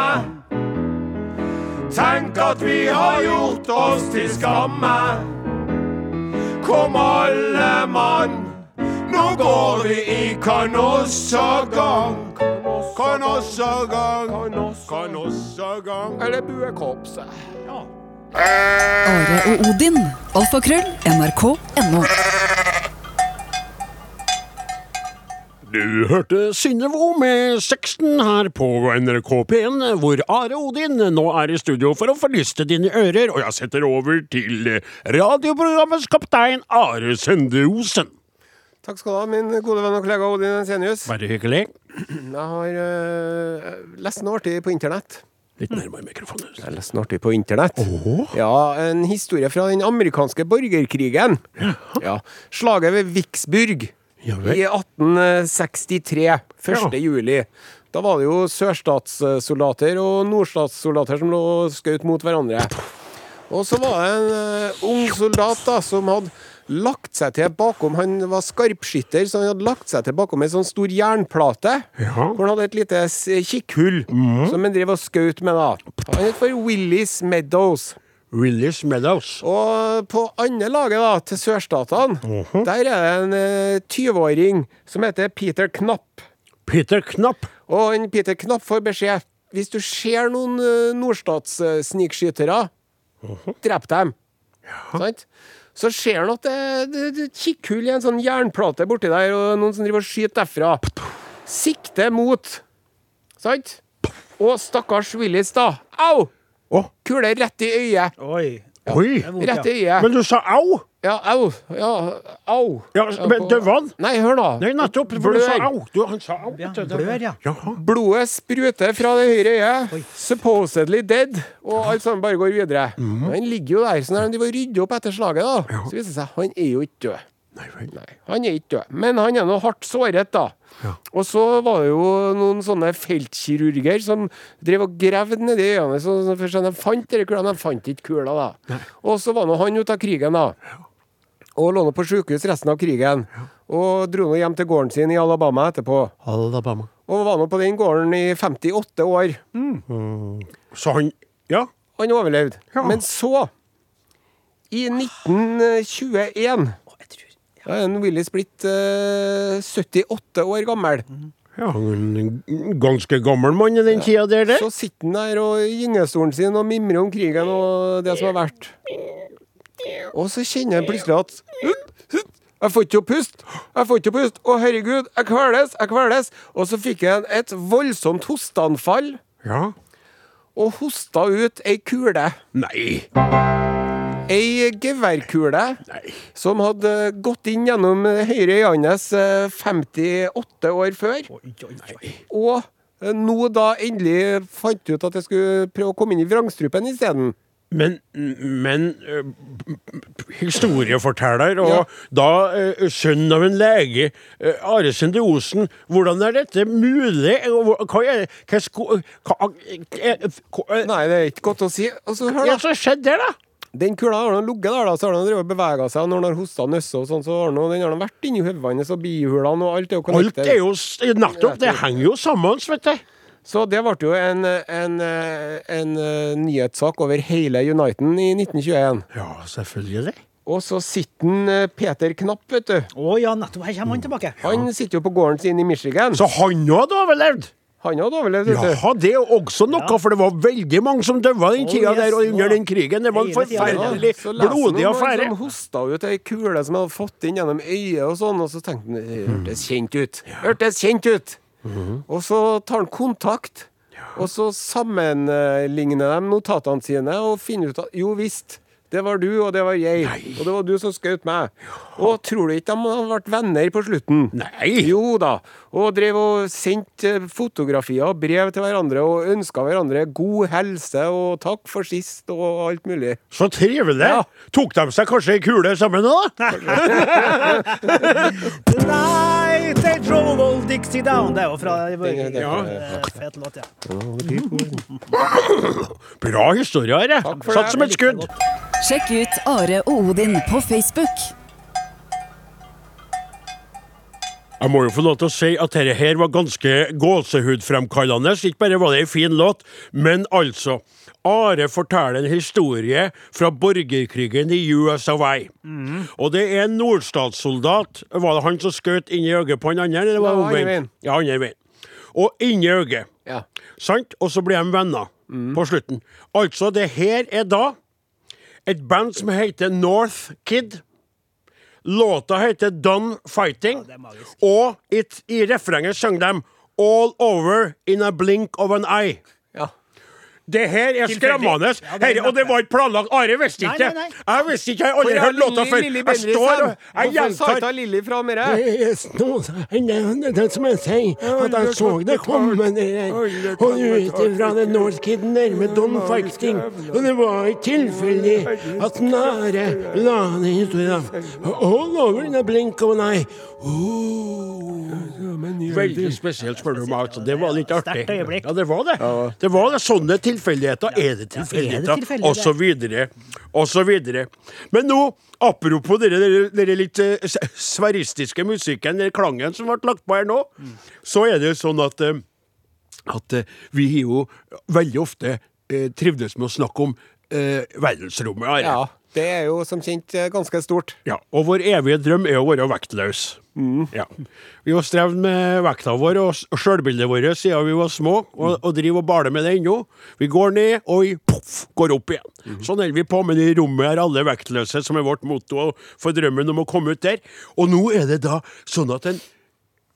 Tenk at vi har gjort oss til skamme. Kom alle mann, nå går vi i kanossagang. Kanossagang, kanossagang. Eller buekorpset. Are og Odin. Alfakrøll. NRK.no. Du hørte Synnevo med 16 her på NRK P1, hvor Are Odin nå er i studio for å forlyste dine ører, og jeg setter over til radioprogrammets kaptein Are Sende Osen. Takk skal du ha, min gode venn og kollega Odin Ensenius. Bare hyggelig. Jeg har uh, lest noe artig på internett. Litt nærmere mikrofonen. Jeg leste noe artig på internett. Ja, En historie fra den amerikanske borgerkrigen. Ja, Slaget ved Vicksburg Ja i 1863. 1. Ja. juli. Da var det jo sørstatssoldater og nordstatssoldater som lå og skjøt mot hverandre. Og så var det en uh, ung soldat da som hadde lagt seg til bakom Han var skarpskytter, så han hadde lagt seg til bakom en sånn stor jernplate. Ja. Hvor han hadde et lite kikkhull kikkhull som han drev og skjøt med. da Han het for Willis Meadows. Willis Meadows. Og på andre laget, da, til sørstatene, der er det en eh, 20-åring som heter Peter Knapp. Peter Knapp. Og en Peter Knapp får beskjed Hvis du ser noen uh, -huh. drep dem. Sant? Så ser han at det, det, det er et kikkhull i en sånn jernplate borti der, og noen som driver og skyter derfra. Sikte mot. Sant? Og stakkars Willis, da. Au! Å, Kule rett i øyet. Oi. Oi. Rett i øyet. Men du sa au? Ja, au. Ja, au. Ja, men døde han? Nei, hør nå. Nei, nettopp. For du sa au. Du, han sa au. Ja, blør, ja. Jaha. Blodet spruter fra det høyre øyet. Supposedly dead. Og alt sammen bare går videre. Mm. Han ligger jo der. Så når de rydder opp etter slaget, da, så viser det seg han er jo ikke død. Nei. Nei, han er ikke død. Men han er nå hardt såret, da. Og så var det jo noen sånne feltkirurger som drev og gravde nedi øynene. Så, så først de fant de kulene, de fant ikke kula, da. Og så var nå han ute av krigen, da. Og lå nå på sjukehus resten av krigen. Og dro nå hjem til gården sin i Alabama etterpå. Alabama. Og var nå på den gården i 58 år. Så han Ja. Han overlevde. Ja. Men så, i 1921 Å, jeg tror Da er en Willis blitt eh, 78 år gammel. ja en ganske gammel mann i den tida der, det. Så sitter han der og i gyngestolen sin og mimrer om krigen og det som har vært. Og så kjenner han plutselig at Jeg får ikke å puste! Jeg får ikke å puste! Å, herregud, jeg kveles! Jeg kveles! Og så fikk han et voldsomt hosteanfall Ja. og hosta ut ei kule. Nei. Ei geværkule som hadde gått inn gjennom høyre øye hans eh, 58 år før. Og eh, nå da endelig fant ut at jeg skulle prøve å komme inn i vrangstrupen isteden. Men, men ø, historieforteller, og Ja. da ø, sønn av en lege, Are Sende Osen, hvordan er dette mulig? Hva er er hva. Hva, eh, hva, Nei, det er ikke godt å si. Og hør hva da. skjedde der, da? Den kula har nå ligget der, da, så har den drevet bevega seg. Når den har hosta nøsse og sånn, så har den, den har vært inni hodet hans og bihulene og alt er jo Alt connected. er jo nettopp Det henger jo sammen, vet du. Så det ble jo en, en, eh, en, eh, nyhetssak over hele Uniten i 1921. Ja, selvfølgelig. Og så sitter eh, Peter Knapp, vet du. Å ja, nettopp. Her kommer han tilbake. Han sitter jo på gården sin i Michigan. Så han jo hadde overlevd? Han hadde overlevd, Ja, det er også noe, Ja. for det var veldig mange som døde den Oh, tida yes, der og under den krigen. Det var en forferdelig blodig han om affære. han som hosta ut ei kule som hadde fått inn gjennom øyet og sånn, og så tenkte han det hørtes kjent ut. Hørtes kjent ut! Og så tar han kontakt, og så sammenligner de notatene sine og finner ut at jo visst, det var du, og det var jeg. Og det var du som skjøt meg. Og tror du ikke de hadde vært venner på slutten? Nei. Jo da. Og drev og sendte fotografier og brev til hverandre og ønska hverandre god helse og takk for sist og alt mulig. Så trivelig. Ja. Tok de seg kanskje ei kule sammen da? Nei, they drove old Dixie down. Det er jo fra Ja. Fet låt, ja. Bra historie her, jeg. Satt som et skudd. Sjekk ut Are og Odin på Facebook. Jeg må jo få lov til å si at dette her var ganske gåsehudfremkallende. Ikke bare var det ei fin låt, men altså Are forteller en historie fra borgerkrigen i US of A. Og det er en nordstatssoldat. Var det han som skjøt inn i øyet på han andre? Eller var det Ja, andre omvendt? veien. Ja, andre veien. Og i øyet. Ja. Sant? Og så blir de venner på slutten. Altså, det her er da et band som heter North Kid. Låta heter Done Fighting. er. Og it, i refrenget sang de All over in a blink of an eye. Det her er skremmende. Det er Herre, og det var ikke planlagt. Are visste ikke. Jeg visste ikke, jeg har aldri hørt låta før. Jeg står og jeg gjentar. Lilly fra mer? Det er det, det som jeg sier, at jeg så det komme der. Og ut ifra det North Kid nærme Don Fighting. Og det var ikke tilfeldig at Nare la den historien. All over in a blink of an eye. Oh. Veldig spesielt, spør du meg. Altså. Det var litt artig. Ja, det var det. Det var det. Sånne tilfeldigheter. Er det tilfeldigheter? Og så videre. Og så videre. Men nå, apropos dere litt eh, sveristiske musikken, den klangen som ble lagt på her nå, så er det jo sånn at eh, at eh, vi har jo veldig ofte eh, trivdes med å snakke om eh, verdensrommet. Her. Ja. Det er jo som kjent eh, ganske stort. Ja, og vår evige drøm er å være vektløs. Ja. Vi har strevd med vekta vår og sjølbildet vårt siden vi var små, og, og driver og baler med det ennå. Vi går ned, og vi poff, går opp igjen. Sånn holder vi på, men i rommet er alle vektløse, som er vårt motto for drømmen om å komme ut der. Og nå er det da sånn at en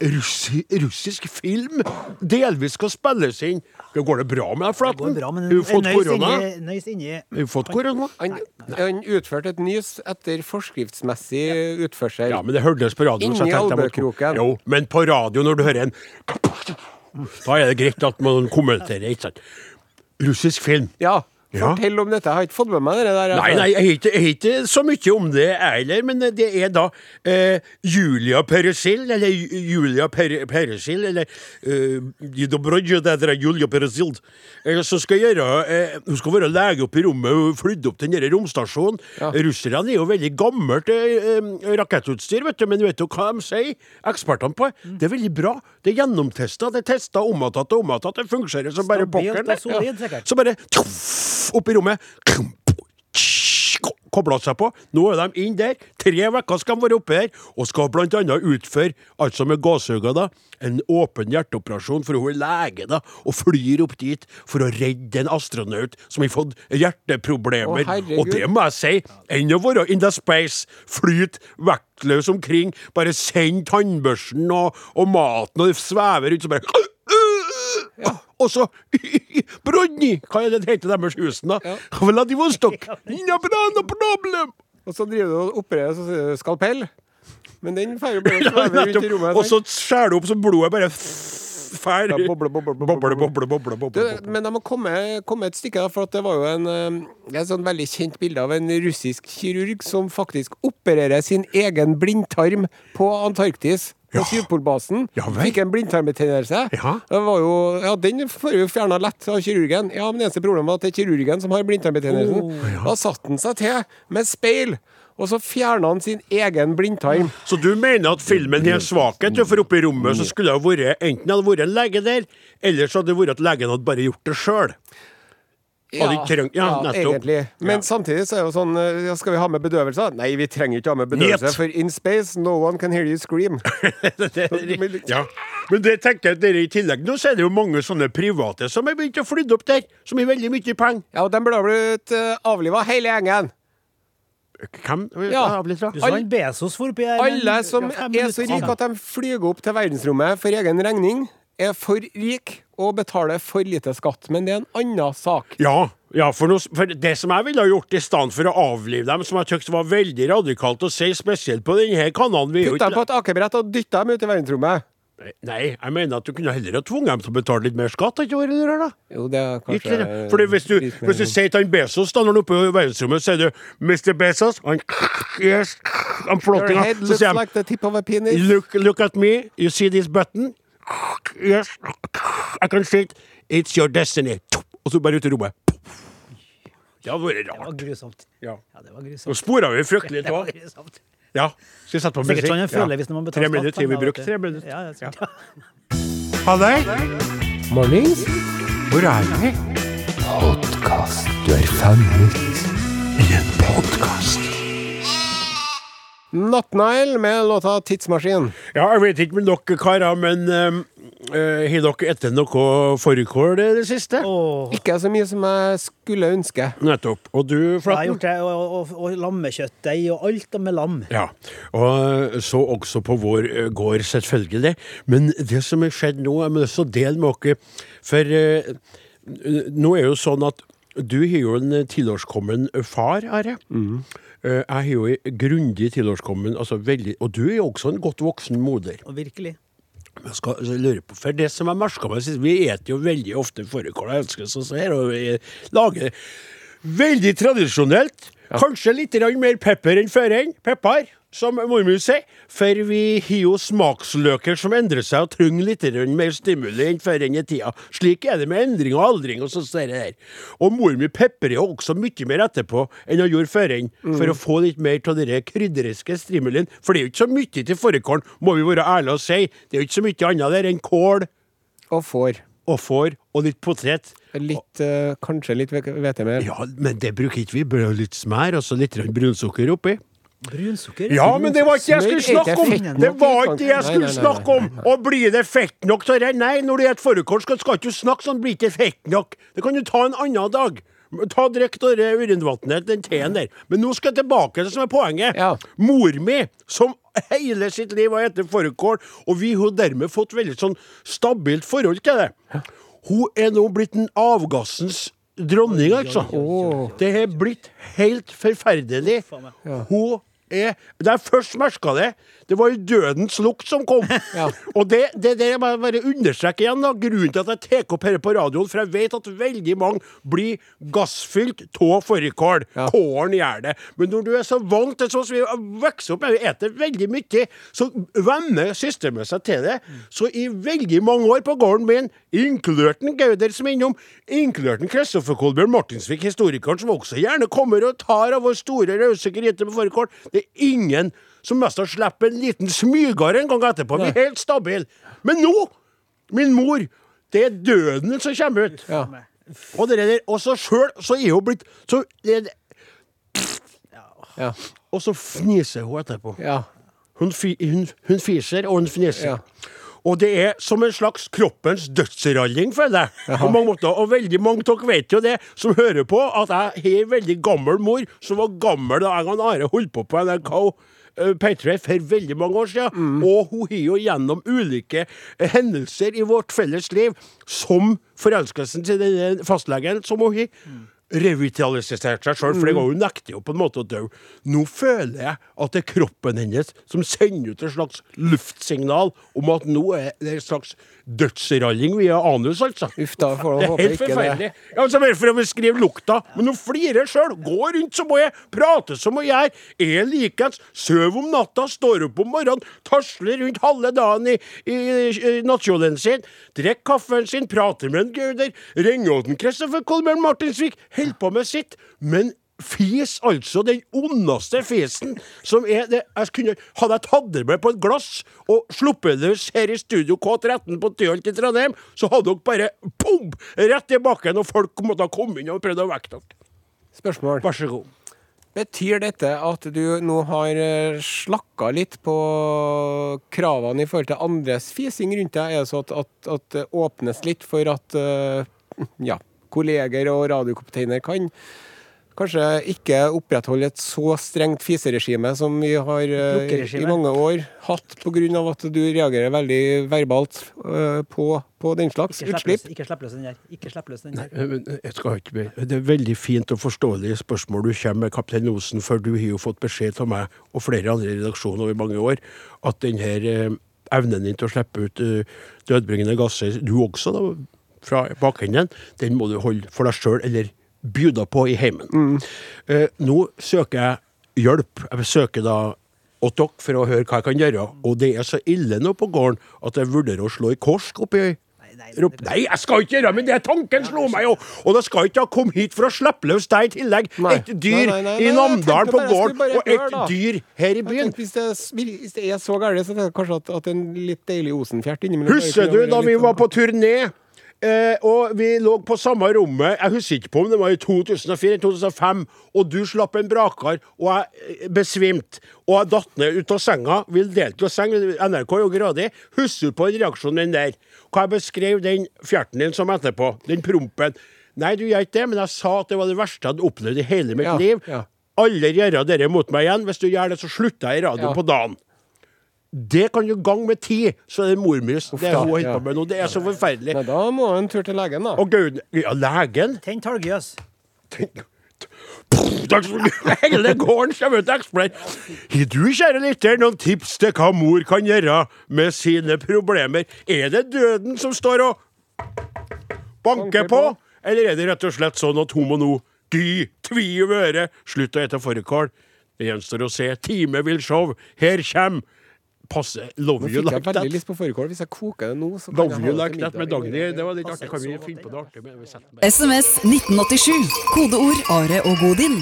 russi, russisk film delvis skal spilles inn. Ja, Går det bra med deg, Det Flaten? går Har du fått korona? Har fått korona? Han, han utførte et nys etter forskriftsmessig utførsel. Ja, men det hørtes på radioen. Inni albøkroken. Jo, men på radio, når du hører en Da er det greit at man kommenterer, ikke sant? Russisk film. Ja, Ja. Fortell om dette. Jeg har ikke fått med meg det der. Nei, altså. nei, jeg har ikke, så mye om det, heller, men det er da eh, Julia Peresil, eller Julia per Peresil, eller eh, Julia Peresil, eh, som skal gjøre eh, Hun skal være lege oppe i rommet og flydde opp til den romstasjonen. Russerne er jo veldig gammelt eh, eh, rakettutstyr, vet du, men vet du hva de sier, ekspertene på det? Det er veldig bra. Det er gjennomtesta, det er testa om igjen og om igjen. Det fungerer som bare Stabilt pokker. og solid, sikkert. Så bare tjoff, opp i rommet. Kobla seg på. Nå er de inn der. Tre uker skal de være oppe her, og skal annet utføre, altså med gåsehugga, da, en åpen hjerteoperasjon, for hun er lege, da, og flyr opp dit for å redde en astronaut som har fått hjerteproblemer. Å, og det må jeg si, enn å være in the space, flyte vektløs omkring, bare send tannbørsten og, og maten, og svever rundt, så bare og så Brodny! Hva er det det heter deres husen, da? Vladivostok! No problem! Og så driver du og opererer, så sier skalpell. Men den får jo bare Ja, sveve rundt i rommet. Og så skjærer du opp så blodet bare fær. Ja, boble, boble, boble, boble, boble, boble, boble, Du, boble. men jeg må komme, komme et stykke, da, for at det var jo en, et sånn veldig kjent bilde av en russisk kirurg som faktisk opererer sin egen blindtarm på Antarktis. På. Sydpolbasen. Fikk en blindtarmbetennelse. Ja. Den får jo fjerna lett av kirurgen. Ja, men eneste problemet var at det er kirurgen som har blindtarmbetennelsen. Oh, Da satte han seg til med speil, og så fjerna han sin egen blindtarm. Så du mener at filmen har svakhet? For oppe i rommet så skulle det vært enten hadde vært en lege der, eller så hadde det vært at legen hadde bare gjort det sjøl. Ikke trengt- ja, egentlig. Men Ja. samtidig så er det jo sånn eh, ja, Skal vi ha med bedøvelser? Nei, vi trenger ikke ha med bedøvelse, Njet. for in space no one can hear you scream. Ja. Men det tenker jeg dere i tillegg Nå så er det jo mange sånne private som har begynt å flytte opp der, som har veldig mye penger. Ja, og de burde ha blitt uh, avliva, hele gjengen. Hvem? Ja. Du sa han Bezos for oppi her. Alle som er så rike at de flyr opp til verdensrommet for egen regning, er for rik og betaler for lite skatt. Men det er en annen sak. Ja, ja for, noe, for det som jeg ville ha gjort i stedet for å avlive dem, som jeg syntes var veldig radikalt å si, spesielt på denne kanalen vi er dem på et akebrett og dytt dem ut i verdensrommet. Nei, jeg mener at du kunne heller ha tvunget dem til å betale litt mer skatt. Ikke det det, da? Jo, det er kanskje det? Fordi hvis du, litt hvis du sier til han Bezos da, når han er oppe i verdensrommet, sier du Mr. Bezos han, Yes, I'm Your head Så looks like the tip of a penis. Look, look at me. You see this button? Yes. I can see it. It's your destiny. Og så bare ut i rommet. Det hadde vært rart. Det var grusomt. Ja. Ja, det var Nå grusomt. spora vi fryktelig av. Ja. Skal vi sette på musikk? sånn Ja. hvis man Tre minutter til Vi da, brukte tre minutter. Ja, ja. Ha det. Mornings. Hvor er vi? Podkast. Du er fanget i en podkast. Nattnile med låta 'Tidsmaskin'. Ja, jeg vet ikke med dere karer, men eh, eh, har dere etter noe fårikål i det siste? Oh. Ikke så mye som jeg skulle ønske. Nettopp. Og du, jeg har gjort det, og, og, og lammekjøttdeig og alt med lam. Ja, og så også på vår eh, gård, selvfølgelig. Men det som er skjedd nå, jeg må også dele med dere. For eh, nå er jo sånn at du har jo en tilårskommen far, Are. Eh, Jeg har jo en grundig tilårskommen, altså veldig, og du er jo også en godt voksen moder. Og virkelig. Jeg skal lure på, for det som jeg merka meg sist, Vi spiser jo veldig ofte fårikål, jeg elsker sånn som her, og vi lager veldig tradisjonelt. Kanskje litt mer pepper enn før enn pepper, som mormor sier. For vi har jo smaksløker som endrer seg og trenger litt mer stimuli enn før enn i tida. Slik er det med endring og aldring og sånt der. Og mormor peprer jo også mye mer etterpå enn hun gjorde før enn, for å få litt mer av den krydderiske stimulien. For det er jo ikke så mye til fårikålen, må vi være ærlige og si. Det er jo ikke så mye annet der enn kål Og får. og får og litt potet. Litt, eh, kanskje litt hvetemel. Ja, men det bruker ikke vi. Litt smør og så litt brunsukker oppi. Brunsukker. Ja, men det var ikke det jeg skulle er snakke om! Det var ikke det jeg skulle snakke om! Og blir det fett nok til det? Nei, når du spiser fårikål, skal, du ikke du snakke sånn, blir det ikke fett nok. Det kan du ta en annen dag. Ta Drikk det urinvannet, den teen der. Men nå skal jeg tilbake til det som er poenget. Ja. Mor mi, som hele sitt liv har spist fårikål, og vi har dermed fått veldig sånn stabilt forhold til det. Hun er nå blitt en avgassens dronning, altså. Det har blitt helt forferdelig. Hun er Da jeg først merka det, det var jo dødens lukt som kom. Og det, det, det jeg jeg bare understreke igjen, da. Grunnen til at jeg tar opp dette på radioen, for jeg vet at veldig mange blir gassfylt av fårikål. Ja. Kålen gjør det. Men når du er så vant til sånn som vi vokser opp med, vi spiser veldig mye, så venner systemet seg til det. Så i veldig mange år på gården min, inkludert Gauder som er innom, inkludert Kristoffer Kolbjørn Martinsvik, historikeren, som også gjerne kommer og tar av vår store, rause gryte med fårikål, det er ingen som mest har sluppet en liten smyger en gang etterpå. Vi er helt stabile. Men nå, min mor, det er døden som kommer ut. Ja. Og det der, og så sjøl så er hun blitt så, det, Ja. Og så fniser hun etterpå. ja. Hun, fi, hun, hun fiser, og hun fniser. Ja. Og det er som en slags kroppens dødsralling, føler jeg. På mange måter. Og veldig mange av dere vet jo det, som hører på, at jeg har en veldig gammel mor, som var gammel da jeg og Are holdt på på NRK. uh, P3 for veldig mange år siden. Og hun har jo gjennom ulike eh, hendelser i vårt felles liv, som forelskelsen til den fastlegen som hun har, revitalisert seg sjøl, for det går jo nekter jo på en måte å dø. Nå føler jeg at det er kroppen hennes som sender ut et slags luftsignal om at nå er det en slags dødsralling via anus, altså. Uff da, Det er håpe helt ikke det. Ja, altså bare for å beskrive lukta. Men hun flirer sjøl. Går rundt som hun er, prater som hun gjør, er likeens, sover om natta, står opp om morgenen, tasler rundt halve dagen i, i, i nattkjolen sin, drikker kaffen sin, prater med en Gauder, ringer til Kristoffer Kolbjørn Martinsvik, holder på med sitt. Men Fis, altså. Den ondeste fisen som er det, jeg kunne, Hadde jeg tatt det med på et glass og sluppet det løs her i Studio K13 på Tyholt i Trondheim, så hadde dere bare pum, rett i bakken, og folk måtte ha kommet inn og prøvd å vekke dere. Spørsmål. Vær så god. Betyr dette at du nå har eh, slakka litt på kravene i forhold til andres fising rundt deg? Er det så at, at, at det åpnes litt for at uh, ja, kolleger og radiokapteiner kan kanskje ikke opprettholde et så strengt fiseregime som vi har uh, i mange år hatt pga. at du reagerer veldig verbalt uh, på, på den slags Ikke slipp løs, utslipp? ikke slipp løs den der. Ikke slipp løs den der. Nei, men Jeg skal ikke be. Det er veldig fint og forståelig spørsmål du kommer med, kaptein Osen, for du har jo fått beskjed av meg og flere andre i redaksjonen over mange år at denne uh, evnen din til å slippe ut eh, dødbringende gasser, du også, da, fra bakenden, den må du holde for deg sjøl eller bjuda på i heimen. Eh, nå søker jeg hjelp. Jeg søker da åt dere for å høre hva jeg kan gjøre. Og det er så ille nå på gården at jeg vurderer å slå i korsk oppi Nei, nei, nei, jeg skal ikke gjøre men det tanken slo meg jo! Og da skal ikke ha kommet hit for å slippe løs deg i tillegg. Et dyr i Namdalen på jeg gården, og et dyr her i byen. hvis, det, hvis det er så galt, så tenker jeg kanskje at, at en litt deilig Osenfjert innimellom Husker du da vi var på turné Eh, og vi lå på samme rommet, jeg husker ikke på om det var i 2004 2005, og du slapp en brakar, og jeg eh, besvimte. Og jeg datt ned ut av senga. Vi delte jo seng, NRK er jo grådig. Husker du på reaksjonen din der? Hva jeg beskrev den fjerten din som etterpå? Den prompen. Nei, du gjør ikke det, men jeg sa at det var det verste jeg hadde opplevd i hele mitt Ja, liv. ja. Alle gjør dette mot meg igjen. Hvis du gjør det, så slutter jeg i radioen Ja. på dagen. Det kan du gange med ti, så er det mormus. Det er hun holder ja. på med nå. Det er så forferdelig. Nei, da må en tur til legen, da. Og Gaud Ja, legen? Tenn talgjøs. Hele gården kommer ut og eksploderer. Har du, kjære lytter, noen tips til hva mor kan gjøre med sine problemer? Er det døden som står og banker på? Eller er det rett og slett sånn at hun må nå dy, tvi i øret, slutte å ete fårikål? Det gjenstår å se. Time vil show. Her kommer Passe. Love Nå you fikk jeg veldig that. lyst på fårikål. Hvis jeg koker det nå, så kan Love jeg ha like det that med. Dagny. Det var litt artig. Kan vi finne på det artig? med- med- SMS 1987. Kodeord Are og Godin.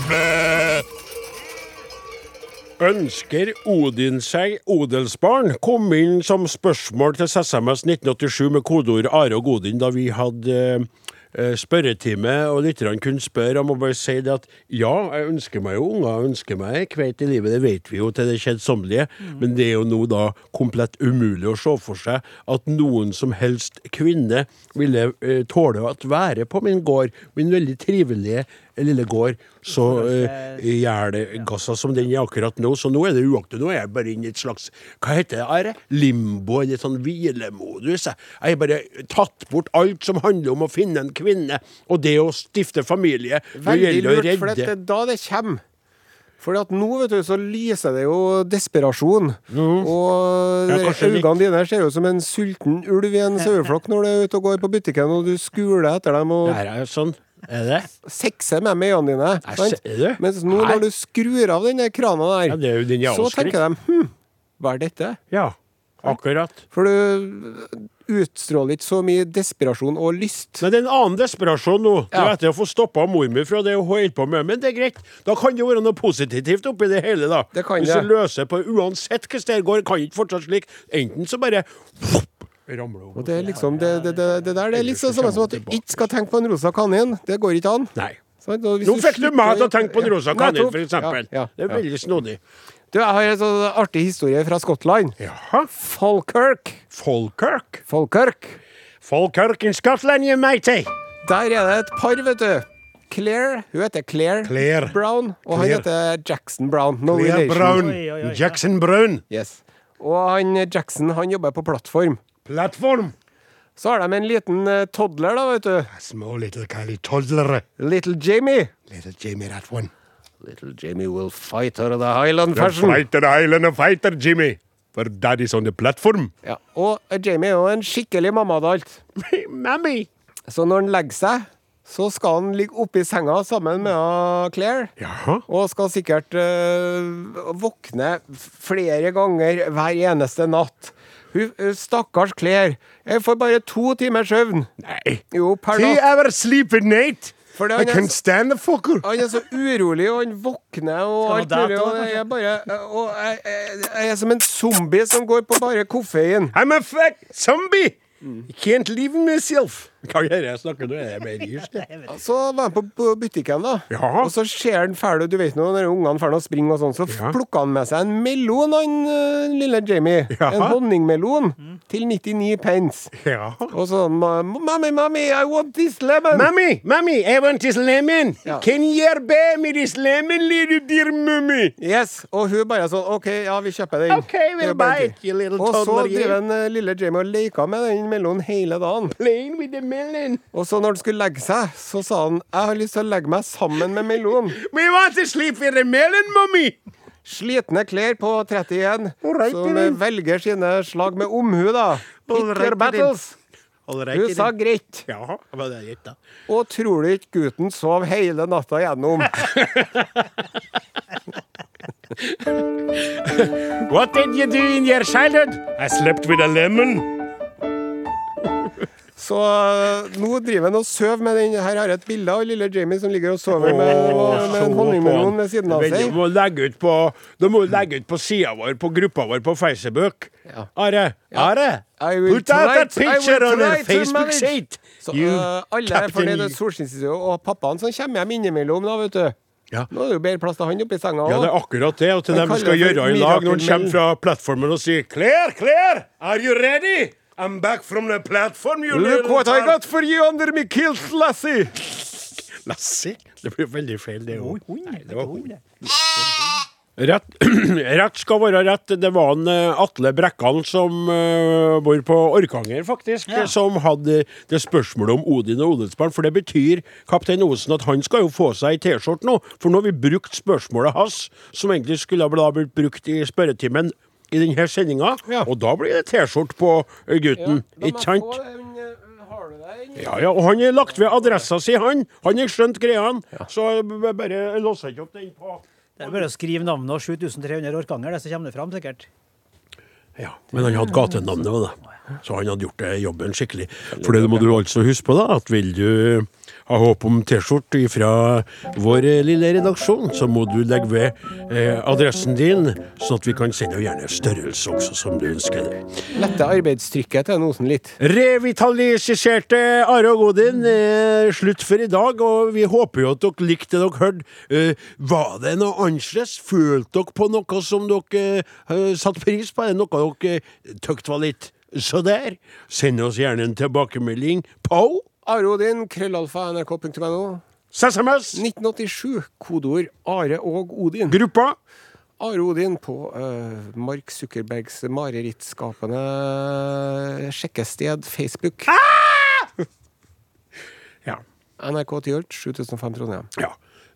Ønsker Odin seg odelsbarn? Kom inn som spørsmål til SMS 1987 med kodeord Are og Godin da vi hadde eh, spørretime, og lytterne kunne spørre. Jeg må bare si det at ja, jeg ønsker meg jo unger, jeg ønsker meg kveit i livet, det vet vi jo til det kjedsommelige, men det er jo nå da komplett umulig å se for seg at noen som helst kvinne ville eh, tåle å være på min gård, min veldig trivelige lille gård, så uh, jælegassa som den er akkurat nå. Så nå er det uaktuelt. Nå er jeg bare inne i et slags Hva heter det? Are? Limbo, eller sånn hvilemodus. Jeg har bare tatt bort alt som handler om å finne en kvinne, og det å stifte familie. Veldig lurt, for det er da det kommer. Fordi at nå vet du, så lyser det jo desperasjon. Og Ja, kanskje litt. øynene dine ser jo som en sulten ulv i en saueflokk når du er ute og går på butikken og du skuler etter dem og Det er jo sånn. Er det? Sekser med øynene dine. Nei, sant? ser? Mens nå Nei. når du skrur av den krana der, Ja, det er jo din så tenker de hm, hva er dette? Ja, akkurat. For du utstråler ikke så mye desperasjon og lyst. Men det er en annen desperasjon nå. Det er Ja. å få stoppa mor mi fra det hun holder på med. Men det er greit. Da kan det være noe positivt oppi det hele, da. Det kan Hvis du løser på Uansett hvordan det går, kan ikke fortsatt slik. Enten så bare ramler om. Og det er liksom det, det, det, det der det er litt sånn som at du ikke skal tenke på en rosa kanin. Det går ikke an. Nei. Sant? Og hvis Nå fikk du meg til å tenke på en rosa kanin, f.eks. for. Ja, ja, Det er veldig snodig. Du, jeg har en sånn artig historie fra Skottland. Jaha. Falkirk. Falkirk. Falkirk. Falkirk in Scotland, you matey. Der er det et par, vet du. Claire, hun heter Claire, Claire. Brown, og han heter Jackson Brown. No Claire relation. Brown. Oi, oi, oi. Jackson Brown. Yes. Og han Jackson han jobber på plattform. Plattform. Så har de en liten eh, toddler, da, vet du. Small little Kylie toddler. Little Jamie. Little Jamie, that one. Little Jamie will fight her the Highland The fashion. fighter island of fighter, Jimmy. For daddy's on the platform. Ja. Og eh, Jamie er jo en skikkelig mamma til alt. Mammy. Så når han legger seg, så skal han ligge oppi senga sammen med Claire. Jaha. Og skal sikkert eh, våkne flere ganger hver eneste natt. Hun, eh, stakkars Claire. Jeg får bare to timers søvn. Nei. Jo, per natt. ever sleep at night? Fordi I can't stand the fucker. Han er så urolig, og han våkner og Skal alt mulig. Og jeg er bare og jeg, jeg, jeg er som en zombie som går på bare koffein. I'm a fuck zombie. I can't leave myself. Hva gjør jeg? Snakker om? Er jeg mer irsk? Så var han på, på butikken, da. Ja. Og så ser han ferdig Du vet nå når ungene ferdig å springe og sånn, så Ja. plukker han med seg en melon, han øh, lille Jamie. Ja. En honningmelon til 99 pence. Ja. Og sånn Mommy, mommy, I want this lemon! Mommy, mommy, I want this lemon. Ja. Can you bear me this lemon, little dear mummy? Yes, Og hun bare sånn OK, ja, vi kjøper den. OK, we'll er buy it, you little toddler. Og så driver en øh, lille Jamie og leker med den melonen hele dagen. Playing with the melon. Og så når han skulle legge seg, så sa han jeg har lyst til å legge meg sammen med melon. We want to sleep with the melon, mommy. Slitne klær på 31, right, som velger sine slag med omhu, da. Pick right, your battles. Right, du sa greit. Ja, hva er greit, da? Og tror du ikke gutten sov hele natta gjennom? What did you do in your childhood? I slept with a lemon. Så øh, nå driver han og sover med den Her har jeg et bilde av lille Jamie som ligger og sover med, med en honningmelon ved siden av seg. Du må legge ut på, må legge ut på sida vår, på gruppa vår på Facebook. Ja. Are, Are, I will put out that picture on your Facebook site! Så øh, alle er fornøyd med You. Solskinnsstudio, og pappaen som kommer hjem innimellom, da, vet du. Ja. Nå er det jo bedre plass til han oppi senga Ja, det er akkurat det. Og til dem kaller skal gjøre i lag når de kommer fra plattformen og sier Claire, Claire, are you ready? I'm back from the platform, you Look what I got for you under me kilt, lassie! Lassie? Det blir veldig feil, det òg. Det var hun. Rett, rett skal være rett. Det var en eh, Atle Brekkan som uh, bor på Orkanger, faktisk, Ja. som hadde det spørsmålet om Odin og Odelsbarn. For det betyr, kaptein Osen, at han skal jo få seg ei T-skjorte nå. For nå har vi brukt spørsmålet hans, som egentlig skulle ha blitt brukt i spørretimen i denne sendinga. Ja. Og da blir det T-skjorte på eh, gutten. Ikke sant? Har? Ja, ja, og han har lagt ved adressa si, han. Han har skjønt greia, så b- bare låser ikke opp den på Det er bare å skrive navnet og 7300 Orkanger, det så kommer det fram sikkert. Ja, Men han hadde gatenavnet da. Så han hadde gjort det jobben skikkelig. For det må du altså huske på, da, at vil du ha håp om T-skjorte fra vår eh, lille redaksjon, så må du legge ved eh, adressen din, sånn at vi kan sende gjerne størrelse også, som du ønsker det. Lette arbeidstrykket til Osen litt. Revitaliserte Are og Godin er slutt for i dag, og vi håper jo at dere likte det dere hørte. Eh, var det noe annerledes? Følte dere på noe som dere eh, satte pris på? Er det noe dere uh, var litt så der? Send oss gjerne en tilbakemelding på Arodin, krøllalfa, nrk.no. SMS, 1987, kodeord Are og Odin. gruppa. Are Odin på uh, Mark Zuckerbergs marerittskapende sjekkested Facebook. Ja. NRK Tyholt, 7005 Trondheim. Ja.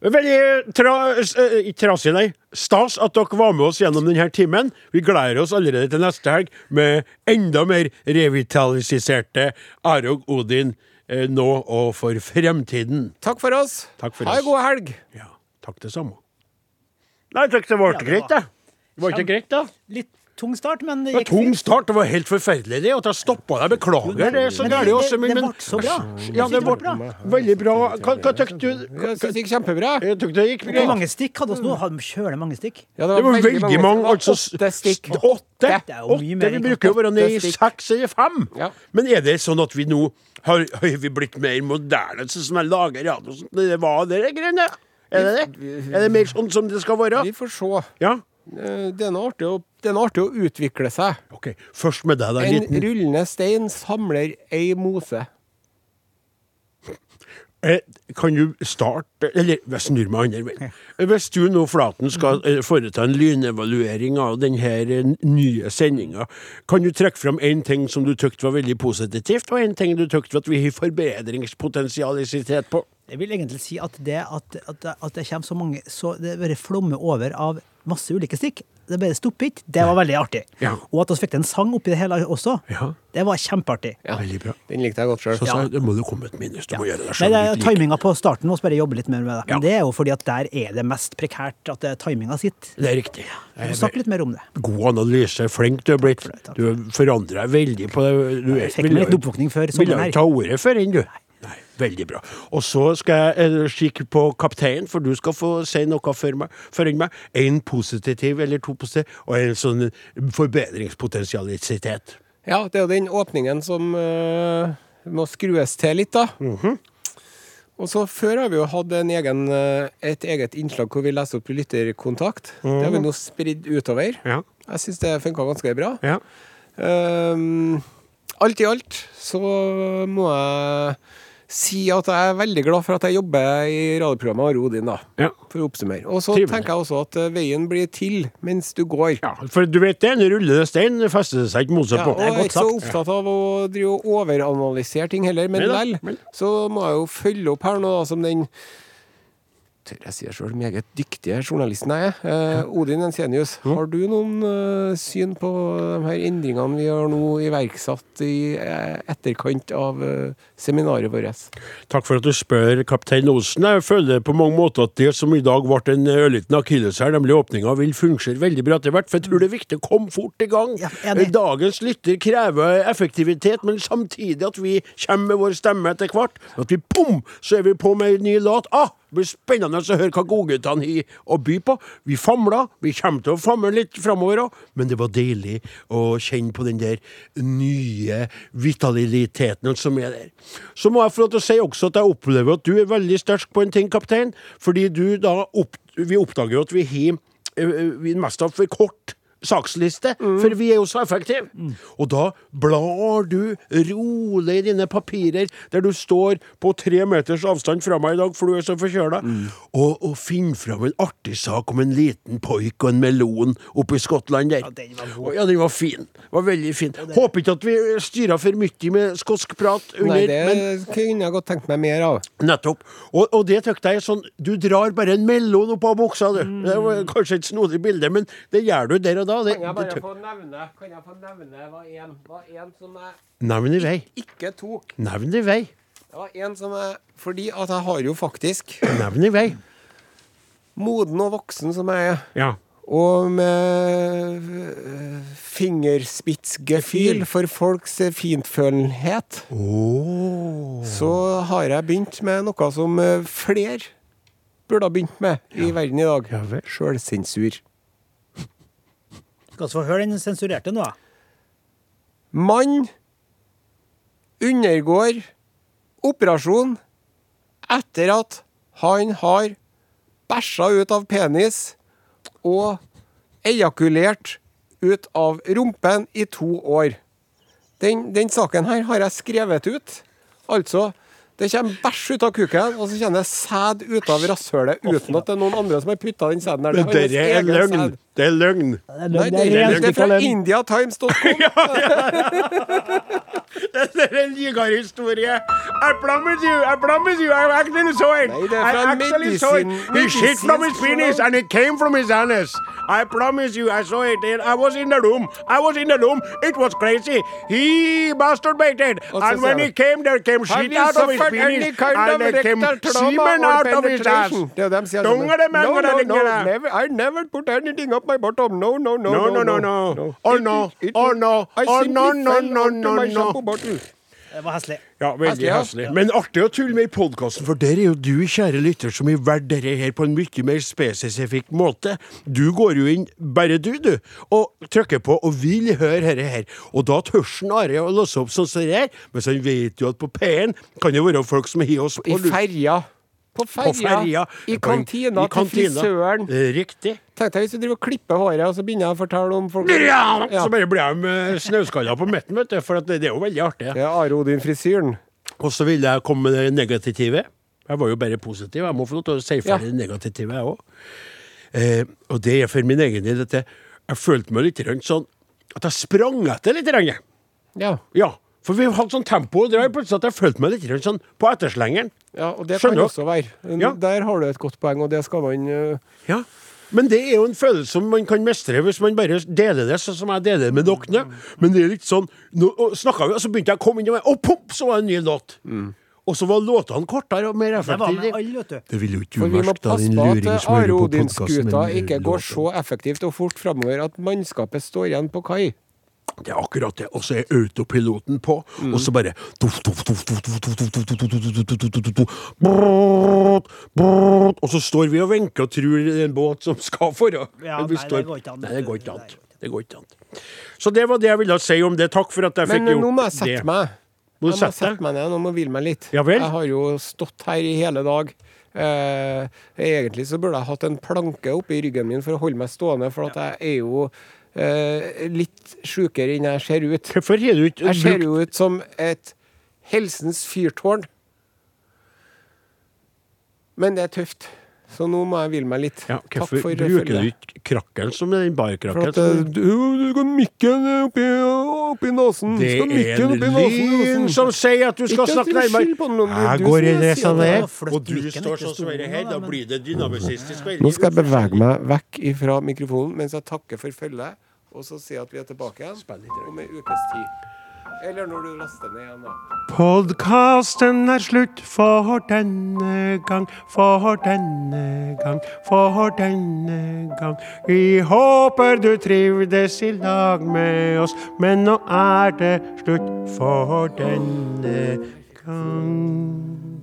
Veldig tra eh, trasig, nei. Stas at dere var med oss gjennom denne timen. Vi gleder oss allerede til neste helg med enda mer revitaliserte Are og Odin eh, nå og for fremtiden. Takk for oss. Takk for ha ei en god helg. Ja, takk det samme. Nei, takk, det ble Ja, greit. Det var ikke greit, da. Litt tung start, men det gikk tung start. Det var helt forferdelig, det. At jeg stoppa deg. Beklager, det er så gærent det- også. det- Men, det ble så bra. Ja, det ble bra. veldig bra. Hva, hva tykte du? Jeg syns det gikk kjempebra. Jeg tykte det gikk Hvor mange stikk hadde vi nå? Hadde vi kjølig mange stikk? Ja, Det var veldig mange. Det Altså, Åtte stikk. Åtte? Åtte? Vi bruker jo å være nede i seks eller fem. Ja. Men er det sånn at vi nå har, har vi blitt mer moderne, sånn som jeg lager radio og sånt? Det var det greiene? Er det det? Er det mer sånn som det skal være? Vi får se. Ja. Eh, Det er noe artig å, det er noe artig å utvikle seg. OK. Først med deg, da, En liten. rullende stein samler ei mose. Eh, Kan du starte Eller jeg snur meg andre veien. Hvis du nå, Flaten, skal eh, foreta en lynevaluering av denne nye sendinga, kan du trekke fram én ting som du tykte var veldig positivt, og én ting du tykte at vi har forbedringspotensialitet på? Jeg vil egentlig si at det at, at, at det kommer så mange så Det bare flommer over av masse ulike stikk. Det bare stopper ikke. Det var veldig artig. Ja. Og at vi fikk til en sang oppi det hele også, Ja. det var kjempeartig. Ja, Veldig bra. Den likte jeg godt sjøl. Så sa jeg, det må du komme et minus. Du må gjøre det er litt lik. timinga på starten må vi bare jobbe litt mer med det. Men det er jo fordi at der er det mest prekært at det er timinga sitter. Det er riktig. Vi må snakke litt mer om det. God analyse. Flink du er blitt. Du forandrer deg veldig på det. Du Jeg fikk meg litt oppvåkning før Ville sommeren ikke ta ordet før enn, du. Nei, veldig bra. Og så skal jeg eh, kikke på kapteinen, for du skal få si noe før meg. Før meg. En positiv eller to positive, og en sånn forbedringspotensialitet. Ja, det er jo den åpningen som uh, må skrues til litt, da. Og så Før har vi jo hatt en egen, eh, et eget innslag hvor vi leser opp lytterkontakt. Det har vi nå spridd utover. Ja. Jeg syns det funka ganske bra. Ja. Um, alt i alt så må jeg si at jeg er veldig glad for at jeg jobber i radioprogrammet Are Odin, da. Ja. For å oppsummere. Og så Trivelig. tenker jeg også at eh, veien blir til mens du går. ja. For du vet det, en rullende stein fester det seg ikke mose Ja, på. og jeg er ikke så opptatt av å drive og overanalysere ting heller, men vel, så må jeg jo følge opp her nå da, som den tør jeg si det sjøl, meget dyktige journalisten jeg er. Eh, Odin Ensenius, har du noen eh, syn på de her endringene vi har nå iverksatt i eh, etterkant av eh, seminaret vårt? Takk for at du spør, kaptein Osen. Jeg føler på mange måter at det som i dag ble en ørliten akilleshæl, nemlig åpninga, vil fungere veldig bra etter hvert. For jeg tror det er viktig å komme fort i gang. Ja. Dagens lytter krever effektivitet, men samtidig at vi kommer med vår stemme etter hvert. At vi bom, så er vi på med en ny låt. Ah, det blir spennende å høre hva godguttene har å by på. Vi famla, vi kommer til å famle litt framover òg, men det var deilig å kjenne på den der nye vitaliteten som er der. Så må jeg få lov til å si også at jeg opplever at du er veldig sterk på en ting, kaptein, fordi du da opp, Vi oppdager jo at vi har eh, mest av for kort saksliste, for vi er jo så effektive. Og da blar du rolig i dine papirer, der du står på tre meters avstand fra meg i dag, for du er så forkjøla, og, og finner fram en artig sak om en liten poik og en melon oppe i Skottland der. Ja, den var god. Ja, den var fin. Var veldig fin. Håper ikke at vi styra for mye med skotsk prat under, Nei, det men kunne jeg godt tenkt meg mer av. Nettopp. Og, og det tykte jeg er sånn Du drar bare en melon opp av buksa, du. Mm. Det var kanskje et snodig bilde, men det gjør du der og da. Det, Kan jeg bare det, få nevne, kan jeg få nevne hva en, hva en som jeg Nevn i vei. ikke tok? Nevn i vei. Det var en som jeg Fordi at jeg har jo faktisk, Nevn i vei. moden og voksen som jeg er, Ja. og med øh, fingerspitzgefühl for folks fintfølenhet. fintfølenhet, så har jeg begynt med noe som øh, flere burde ha begynt med i verden i dag. Ja. Sjølsensur. Skal vi få høre den sensurerte nå. Mann undergår operasjon etter at han har bæsja ut av penis og ejakulert ut av rumpen i to år. Den, den saken her har jeg skrevet ut. Altså, det kommer bæsj ut av kuken, og så kommer det sæd ut av rasshølet uten at det er noen andre som har putta den sæden der. Men Det er det er løgn. sæd. Det er løgn. Nei, det er, det er fra indiatimes.com. Det er en gigarhistorie. I promise you, I promise you, I actually saw it. Nei, det er I actually saw it. He shit from his penis and it came from his anus. I promise you, I saw it. I was in the room. I was in the room. It was crazy. He masturbated. And when he came, there came shit out of his penis. And there came semen out of his ass. Don't Det er det de sier. Dungere, no, no, no, never, I never put anything up my bottom. No, no, no, No, no, no, no. Oh, It- no. it- it- Oh, no. I Oh, no, no, no, no, no. Det var heslig. Ja, veldig Heslig, ja. Men artig å tulle med i podkasten, for der er jo du, kjære lytter, som har valgt dette her på en mye mer spesifikk måte. Du går jo inn, bare du, du, og trykker på og vil høre dette her. Og da tør Are å låse opp sånn som det her, men så han vet jo at på P1 kan det være folk som har oss på, I ferja. På ferja. I På I kantina til frisøren. Eh, Riktig. Tenk deg hvis du driver og klipper håret, og så begynner jeg å fortelle om folk Ja, Ja. Så bare blir jeg med snauskaller på midten, vet du, for det, det er jo veldig artig. Er Are Odin-frisyren. Og så ville jeg komme med det negative. Jeg var jo bare positiv. Jeg må få lov til å si Ja. ferdig det negative, jeg òg. Eh, og det er for min egen del at jeg, jeg følte meg litt sånn at jeg sprang etter litt. grann. Ja. Ja. For vi hadde sånn tempo, og var plutselig at jeg følte meg litt sånn på etterslengeren. ja, og det Skjønner kan også være. Ja. Der har du et godt poeng, og det skal man uh... Ja. Men det er jo en følelse som man kan mestre hvis man bare deler det, sånn som jeg deler det med dere. Men det er litt sånn nå, og vi, og så begynte jeg å komme inn, og, og pop, så var det en ny låt. Og så var låtene kortere og mer effektive. Det ville jo ikke du vi må merke, da, passe din på luring at som hører Are på podcasten, Odin-skuta ikke går så effektivt og fort framover at mannskapet står igjen på kai det er akkurat det. Og så er autopiloten på, og så bare Og så står vi og venker og tror det er en båt som skal for Ja, nei, det går ikke an. Det går ikke an. Det går ikke an. Så det var det jeg ville si om det. Takk for at jeg fikk gjort det. Men nå må jeg sette meg. Må jeg må sette meg ned, nå må hvile meg litt. Ja vel? Jeg har jo stått her i hele dag. Eh, egentlig så burde jeg hatt en planke oppi ryggen min for å holde meg stående, for at jeg er jo eh, litt sjukere enn jeg ser ut. Hvorfor har du ikke Jeg ser brukt jo ut som et helsens fyrtårn. Men det er tøft. Så nå må jeg hvile meg litt. Ja, Takk Hvorfor for bruker følget. du ikke krakkelen som den For barkrakkelen? at eh, som- du, du kan den oppi, oppi nesen. Det Skal er mikken en oppi lyn Nesen. som sier at du skal Ikke at snakke du er nærmere. skyld på det er Jeg du går som i det sier som det. er, Ja, og du står sånn som dette her. da, Da blir det dynamisistisk. Nå skal jeg bevege meg vekk ifra mikrofonen mens jeg takker for følget, og så si at vi er tilbake igjen om ei ukes tid. Eller når du laster ned igjen, da. Podkasten er slutt for denne gang, for denne gang, for denne gang. Vi håper du trivdes i lag med oss, men nå er det slutt for denne gang.